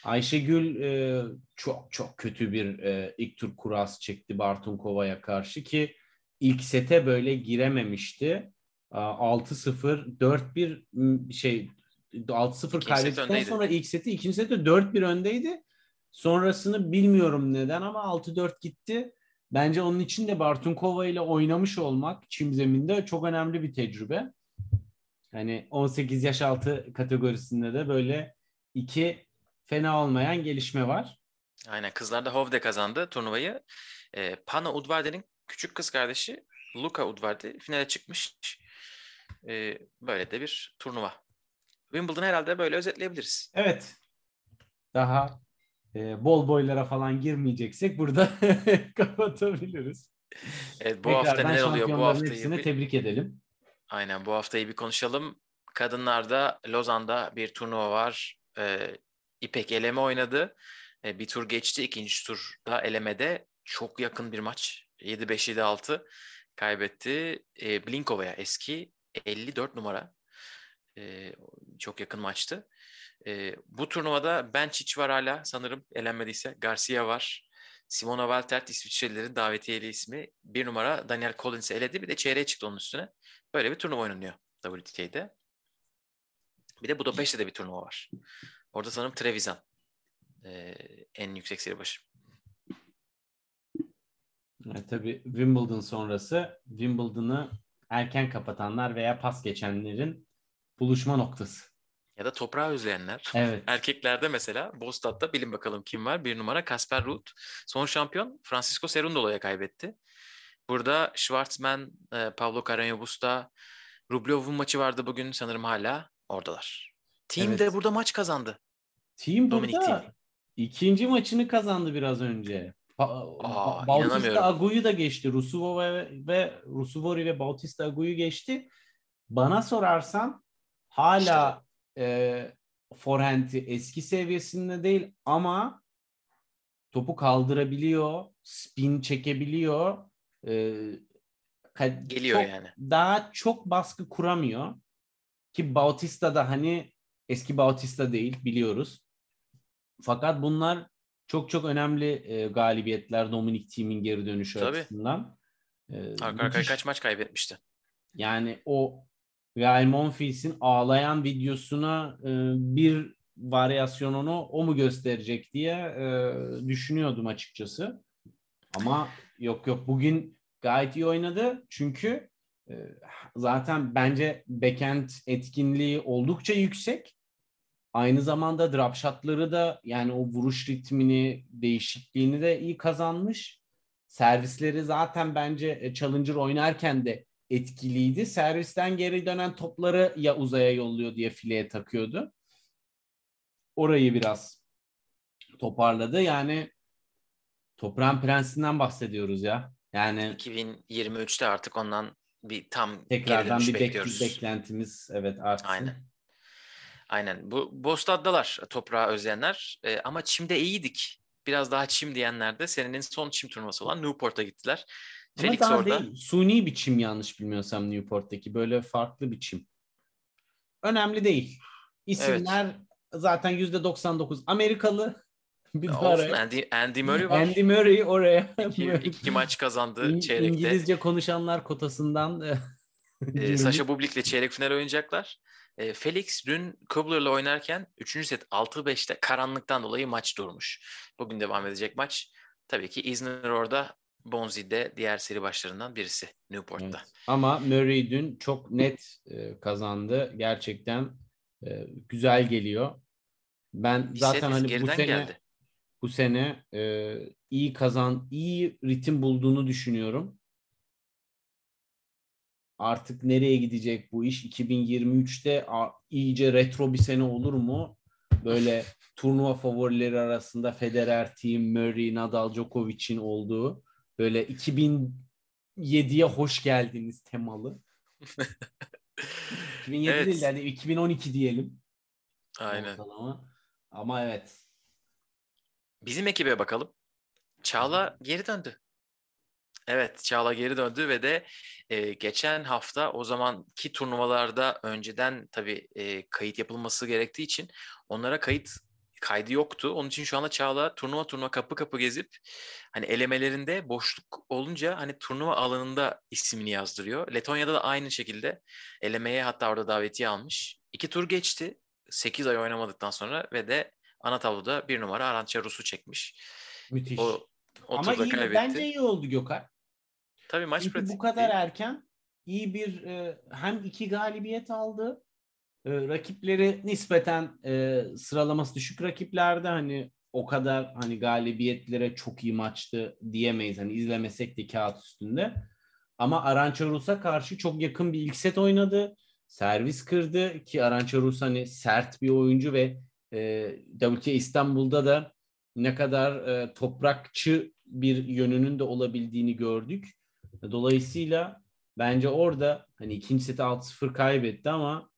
Ayşegül e, çok çok kötü bir e, ilk tur kuras çekti Bartunkova'ya karşı ki ilk sete böyle girememişti. 6-0, 4-1 şey 6-0 kaybettikten sonra ilk seti ikinci sette 4-1 öndeydi. Sonrasını bilmiyorum neden ama 6-4 gitti. Bence onun için de Bartunkova ile oynamış olmak çim zeminde çok önemli bir tecrübe. Hani 18 yaş altı kategorisinde de böyle iki fena olmayan gelişme var. Aynen kızlarda Hovde kazandı turnuvayı. Ee, Pana Udvarde'nin küçük kız kardeşi Luka Udvardi finale çıkmış. E, böyle de bir turnuva. Wimbledon herhalde böyle özetleyebiliriz. Evet. Daha e, bol boylara falan girmeyeceksek burada kapatabiliriz. Evet, bu hafta Tekrardan neler oluyor? Bu haftayı hepsini bir- tebrik edelim. Aynen bu haftayı bir konuşalım. Kadınlarda Lozan'da bir turnuva var. Ee, İpek eleme oynadı. Ee, bir tur geçti. İkinci turda elemede çok yakın bir maç. 7-5, 7-6 kaybetti. Ee, Blinkova'ya eski 54 numara. Ee, çok yakın maçtı. Ee, bu turnuvada Benčić var hala sanırım elenmediyse. Garcia var. Simona Waltert İsviçrelilerin davetiyeli ismi. Bir numara Daniel Collins'i eledi. Bir de çeyreğe çıktı onun üstüne. Böyle bir turnuva oynanıyor WTA'de. Bir de Budapeşte de bir turnuva var. Orada sanırım Trevisan ee, en yüksek seri başı. Evet, tabii Wimbledon sonrası Wimbledon'ı erken kapatanlar veya pas geçenlerin buluşma noktası. Ya da toprağı özleyenler. Evet. Erkeklerde mesela Bostad'da bilin bakalım kim var. Bir numara Kasper Ruud. Son şampiyon Francisco Cerundolo'ya kaybetti. Burada Schwartzman, e, Pablo Carreño Busta, Rublev'un maçı vardı bugün sanırım hala oradalar. Team Evet. de burada maç kazandı. Team Dominik burada Thiem. ikinci maçını kazandı biraz önce. Pa- Aa, Ba- Bautista. Agu'yu da geçti. Rusuvo ve, ve Rusuvori ve Bautista Agu'yu geçti. Bana sorarsan hala e, forehand'i eski seviyesinde değil ama topu kaldırabiliyor, spin çekebiliyor. E, Geliyor çok- yani. Daha çok baskı kuramıyor. Ki Bautista da hani eski Bautista değil biliyoruz. Fakat bunlar çok çok önemli e, galibiyetler Dominic Thiem'in geri dönüşü Tabii. açısından. E, Arka arkaya müthiş. kaç maç kaybetmişti. Yani o Real Monfils'in ağlayan videosuna e, bir varyasyonunu o mu gösterecek diye e, düşünüyordum açıkçası. Ama yok yok bugün gayet iyi oynadı. Çünkü e, zaten bence backhand etkinliği oldukça yüksek. Aynı zamanda drop shotları da yani o vuruş ritmini, değişikliğini de iyi kazanmış. Servisleri zaten bence e, Challenger oynarken de etkiliydi. Servisten geri dönen topları ya uzaya yolluyor diye fileye takıyordu. Orayı biraz toparladı. Yani toprağın prensinden bahsediyoruz ya. Yani 2023'te artık ondan bir tam tekrardan bir bek- beklentimiz evet artsın. Aynen. Aynen. Bu Bostad'dalar toprağı özleyenler. Ee, ama çimde iyiydik. Biraz daha çim diyenler de senenin son çim turnuvası olan Newport'a gittiler. Ama Felix daha orada. değil. Suni bir çim yanlış bilmiyorsam Newport'taki. Böyle farklı bir çim. Önemli değil. İsimler zaten %99 Amerikalı. Bir Olsun araya- Andy, Andy Murray var. Andy Murray oraya. İki, iki maç kazandı İn- çeyrekte. İngilizce konuşanlar kotasından e, girmiş. Sasha Bublik'le çeyrek final oynayacaklar. Ee, Felix dün Kubler'la oynarken 3. set 6-5'te karanlıktan dolayı maç durmuş. Bugün devam edecek maç. Tabii ki Isner orada Bonzi de diğer seri başlarından birisi Newport'ta. Evet. Ama Murray dün çok net e, kazandı. Gerçekten e, güzel geliyor. Ben Bir zaten hani bu sene geldi. bu sene e, iyi kazan, iyi ritim bulduğunu düşünüyorum. Artık nereye gidecek bu iş? 2023'te a- iyice retro bir sene olur mu? Böyle turnuva favorileri arasında Federer, Team, Murray, Nadal, Djokovic'in olduğu böyle 2007'ye hoş geldiniz temalı. 2007 Evet. değil yani 2012 diyelim. Aynen. ortalama. Ama evet. Bizim ekibe bakalım. Çağla geri döndü. Evet, Çağla geri döndü ve de e, geçen hafta o zamanki turnuvalarda önceden tabii e, kayıt yapılması gerektiği için onlara kayıt kaydı yoktu. Onun için şu anda Çağla turnuva turnuva kapı kapı gezip hani elemelerinde boşluk olunca hani turnuva alanında ismini yazdırıyor. Letonya'da da aynı şekilde elemeye hatta orada davetiye almış. İki tur geçti. 8 ay oynamadıktan sonra ve de ana tabloda bir numara Arantxa Rus'u çekmiş. Müthiş. O, o Ama iyi, kaybetti. bence iyi oldu Gökhan. Tabii maç Çünkü bu kadar değil. erken iyi bir e, hem iki galibiyet aldı. E, rakipleri nispeten e, sıralaması düşük rakiplerde hani o kadar hani galibiyetlere çok iyi maçtı diyemeyiz. Hani izlemesek de kağıt üstünde. Ama Arançarus'a karşı çok yakın bir ilk set oynadı. Servis kırdı ki Arançarus hani sert bir oyuncu ve e, WTA İstanbul'da da ne kadar e, toprakçı bir yönünün de olabildiğini gördük. Dolayısıyla bence orada hani ikinci seti 6-0 kaybetti ama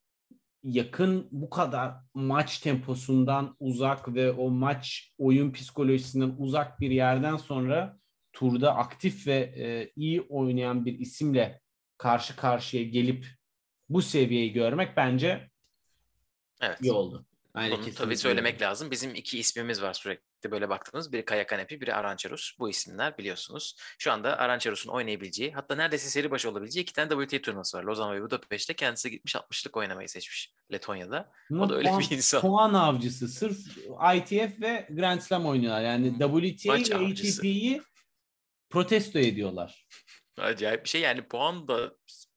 yakın bu kadar maç temposundan uzak ve o maç oyun psikolojisinden uzak bir yerden sonra turda aktif ve e, iyi oynayan bir isimle karşı karşıya gelip bu seviyeyi görmek bence evet. iyi oldu. Aynen Bunu tabii söylemek öyle. lazım. Bizim iki ismimiz var sürekli böyle baktığımız. Biri Kaya Kanepi, biri Arançarus. Bu isimler biliyorsunuz. Şu anda Arançarus'un oynayabileceği, hatta neredeyse seri başı olabileceği iki tane WTA turnuvası var. Lozan ve Budapeşte kendisi gitmiş 60'lık oynamayı seçmiş Letonya'da. O da öyle puan, bir insan. Puan avcısı. Sırf ITF ve Grand Slam oynuyorlar. Yani WTA Maç ve ATP'yi protesto ediyorlar. Acayip bir şey yani puan da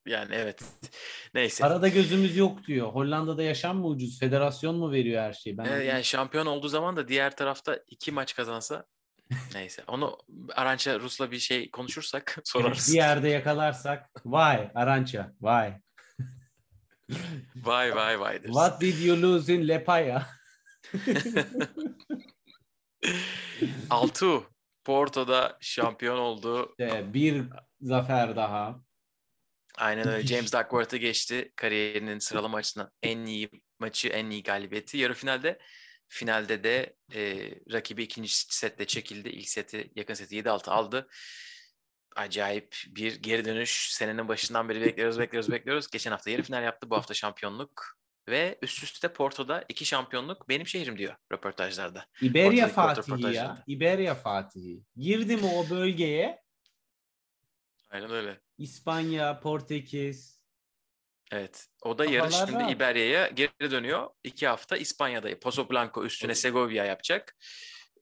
yani evet. Neyse. Arada gözümüz yok diyor. Hollanda'da yaşam mı ucuz? Federasyon mu veriyor her şeyi? Ben evet, yani şampiyon olduğu zaman da diğer tarafta iki maç kazansa neyse. Onu Arança Rus'la bir şey konuşursak sorarız. bir yerde yakalarsak vay Arança vay. vay vay vay. Dersin. What did you lose in Lepaya? Altu Porto'da şampiyon oldu. Bir zafer daha. Aynen öyle. James Duckworth'ı geçti kariyerinin sıralama açısından en iyi maçı, en iyi galibiyeti. Yarı finalde finalde de e, rakibi ikinci sette çekildi. İlk seti, yakın seti 7-6 aldı. Acayip bir geri dönüş. Senenin başından beri bekliyoruz, bekliyoruz, bekliyoruz. Geçen hafta yarı final yaptı. Bu hafta şampiyonluk. Ve üst üste Porto'da iki şampiyonluk benim şehrim diyor röportajlarda. İberya Fatihi ya. İberya Fatihi. Girdi mi o bölgeye? Aynen öyle. İspanya, Portekiz. Evet. O da yarın şimdi İberya'ya geri dönüyor. İki hafta İspanya'da. Pozo Blanco üstüne Segovia yapacak.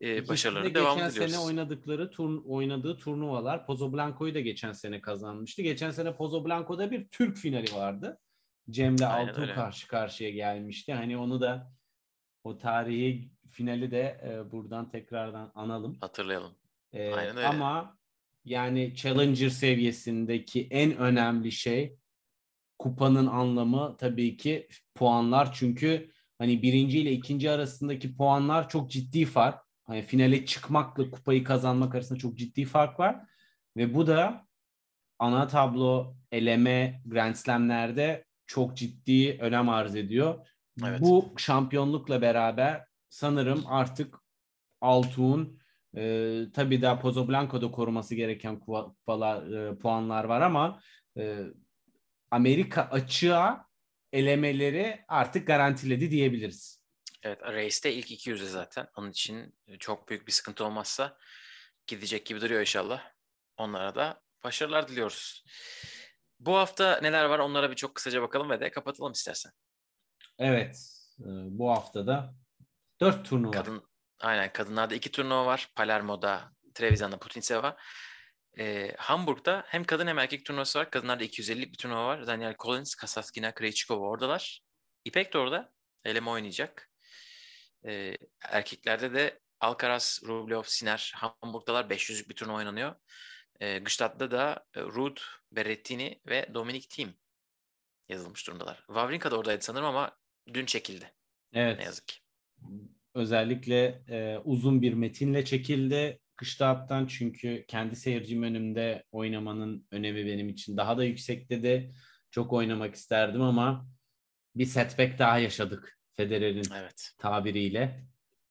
Ee, başarılarını devam ediyoruz. Geçen sene oynadıkları turn, oynadığı turnuvalar. Pozo Blanco'yu da geçen sene kazanmıştı. Geçen sene Pozo Blanco'da bir Türk finali vardı. Cem'le Altun karşı karşıya gelmişti. Hani onu da o tarihi finali de e, buradan tekrardan analım. Hatırlayalım. E, Aynen öyle. Ama yani Challenger seviyesindeki en önemli şey kupanın anlamı tabii ki puanlar. Çünkü hani birinci ile ikinci arasındaki puanlar çok ciddi fark. Hani finale çıkmakla kupayı kazanmak arasında çok ciddi fark var. Ve bu da ana tablo eleme Grand Slam'lerde çok ciddi önem arz ediyor. Evet. Bu şampiyonlukla beraber sanırım artık Altun e, tabii daha Pozoblanco'da koruması gereken kupalar, e, puanlar var ama e, Amerika açığa elemeleri artık garantiledi diyebiliriz. Evet, Race'de ilk 200'e zaten. Onun için çok büyük bir sıkıntı olmazsa gidecek gibi duruyor inşallah. Onlara da başarılar diliyoruz. Bu hafta neler var onlara bir çok kısaca bakalım ve de kapatalım istersen. Evet, bu haftada dört turnuva. Kadın, Aynen kadınlarda iki turnuva var. Palermo'da Trevisan'da Putinseva. Ee, Hamburg'da hem kadın hem erkek turnuvası var. Kadınlarda 250'lik bir turnuva var. Daniel Collins, Kasatkina, Krejcikova oradalar. İpek de orada. Eleme oynayacak. Ee, erkeklerde de Alcaraz, Rublev, Siner, Hamburg'dalar 500'lük bir turnuva oynanıyor. Ee, Gstaad'da da e, Ruud, Berrettini ve Dominic Thiem yazılmış durumdalar. Wawrinka da oradaydı sanırım ama dün çekildi. Evet. Ne yazık ki özellikle e, uzun bir metinle çekildi Kışlaat'tan çünkü kendi seyircim önümde oynamanın önemi benim için daha da yüksekte de çok oynamak isterdim ama bir setback daha yaşadık Federer'in evet. tabiriyle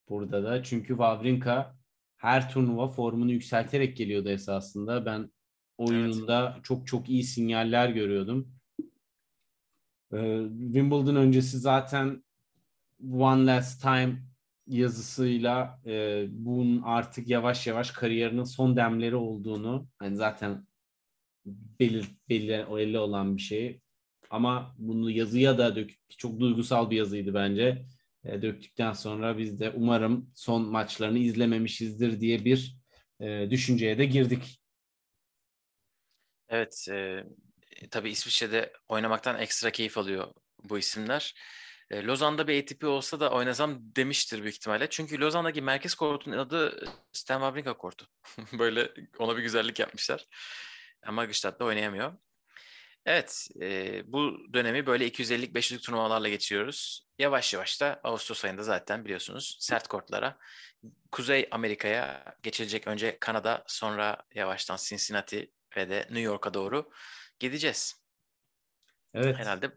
burada da. Çünkü Wawrinka her turnuva formunu yükselterek geliyordu esasında. Ben oyununda evet. çok çok iyi sinyaller görüyordum. Ee, Wimbledon öncesi zaten One Last Time yazısıyla e, bunun artık yavaş yavaş kariyerinin son demleri olduğunu hani zaten belir, belli, belli olan bir şey ama bunu yazıya da dök çok duygusal bir yazıydı bence e, döktükten sonra biz de umarım son maçlarını izlememişizdir diye bir e, düşünceye de girdik. Evet e, tabii İsviçre'de oynamaktan ekstra keyif alıyor bu isimler. E, Lozan'da bir ATP olsa da oynasam demiştir büyük ihtimalle. Çünkü Lozan'daki merkez kortun adı Stan Wawrinka kortu. Böyle ona bir güzellik yapmışlar. Ama Gstadt'ta oynayamıyor. Evet, e, bu dönemi böyle 250'lik 500'lük turnuvalarla geçiyoruz. Yavaş yavaş da Ağustos ayında zaten biliyorsunuz sert kortlara Kuzey Amerika'ya geçilecek. Önce Kanada, sonra yavaştan Cincinnati ve de New York'a doğru gideceğiz. Evet. Herhalde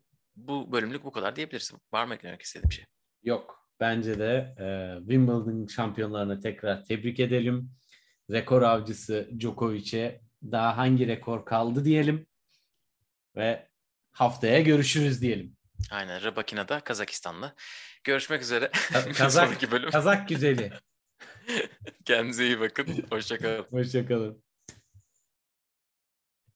bu bölümlük bu kadar diyebiliriz. Var mı eklemek istediğim şey? Yok. Bence de e, Wimbledon şampiyonlarını tekrar tebrik edelim. Rekor avcısı Djokovic'e daha hangi rekor kaldı diyelim. Ve haftaya görüşürüz diyelim. Aynen. Rabakina'da Kazakistan'la. Görüşmek üzere. Kazak. Kazak güzeli. Kendinize iyi bakın. Hoşçakalın. Hoşçakalın.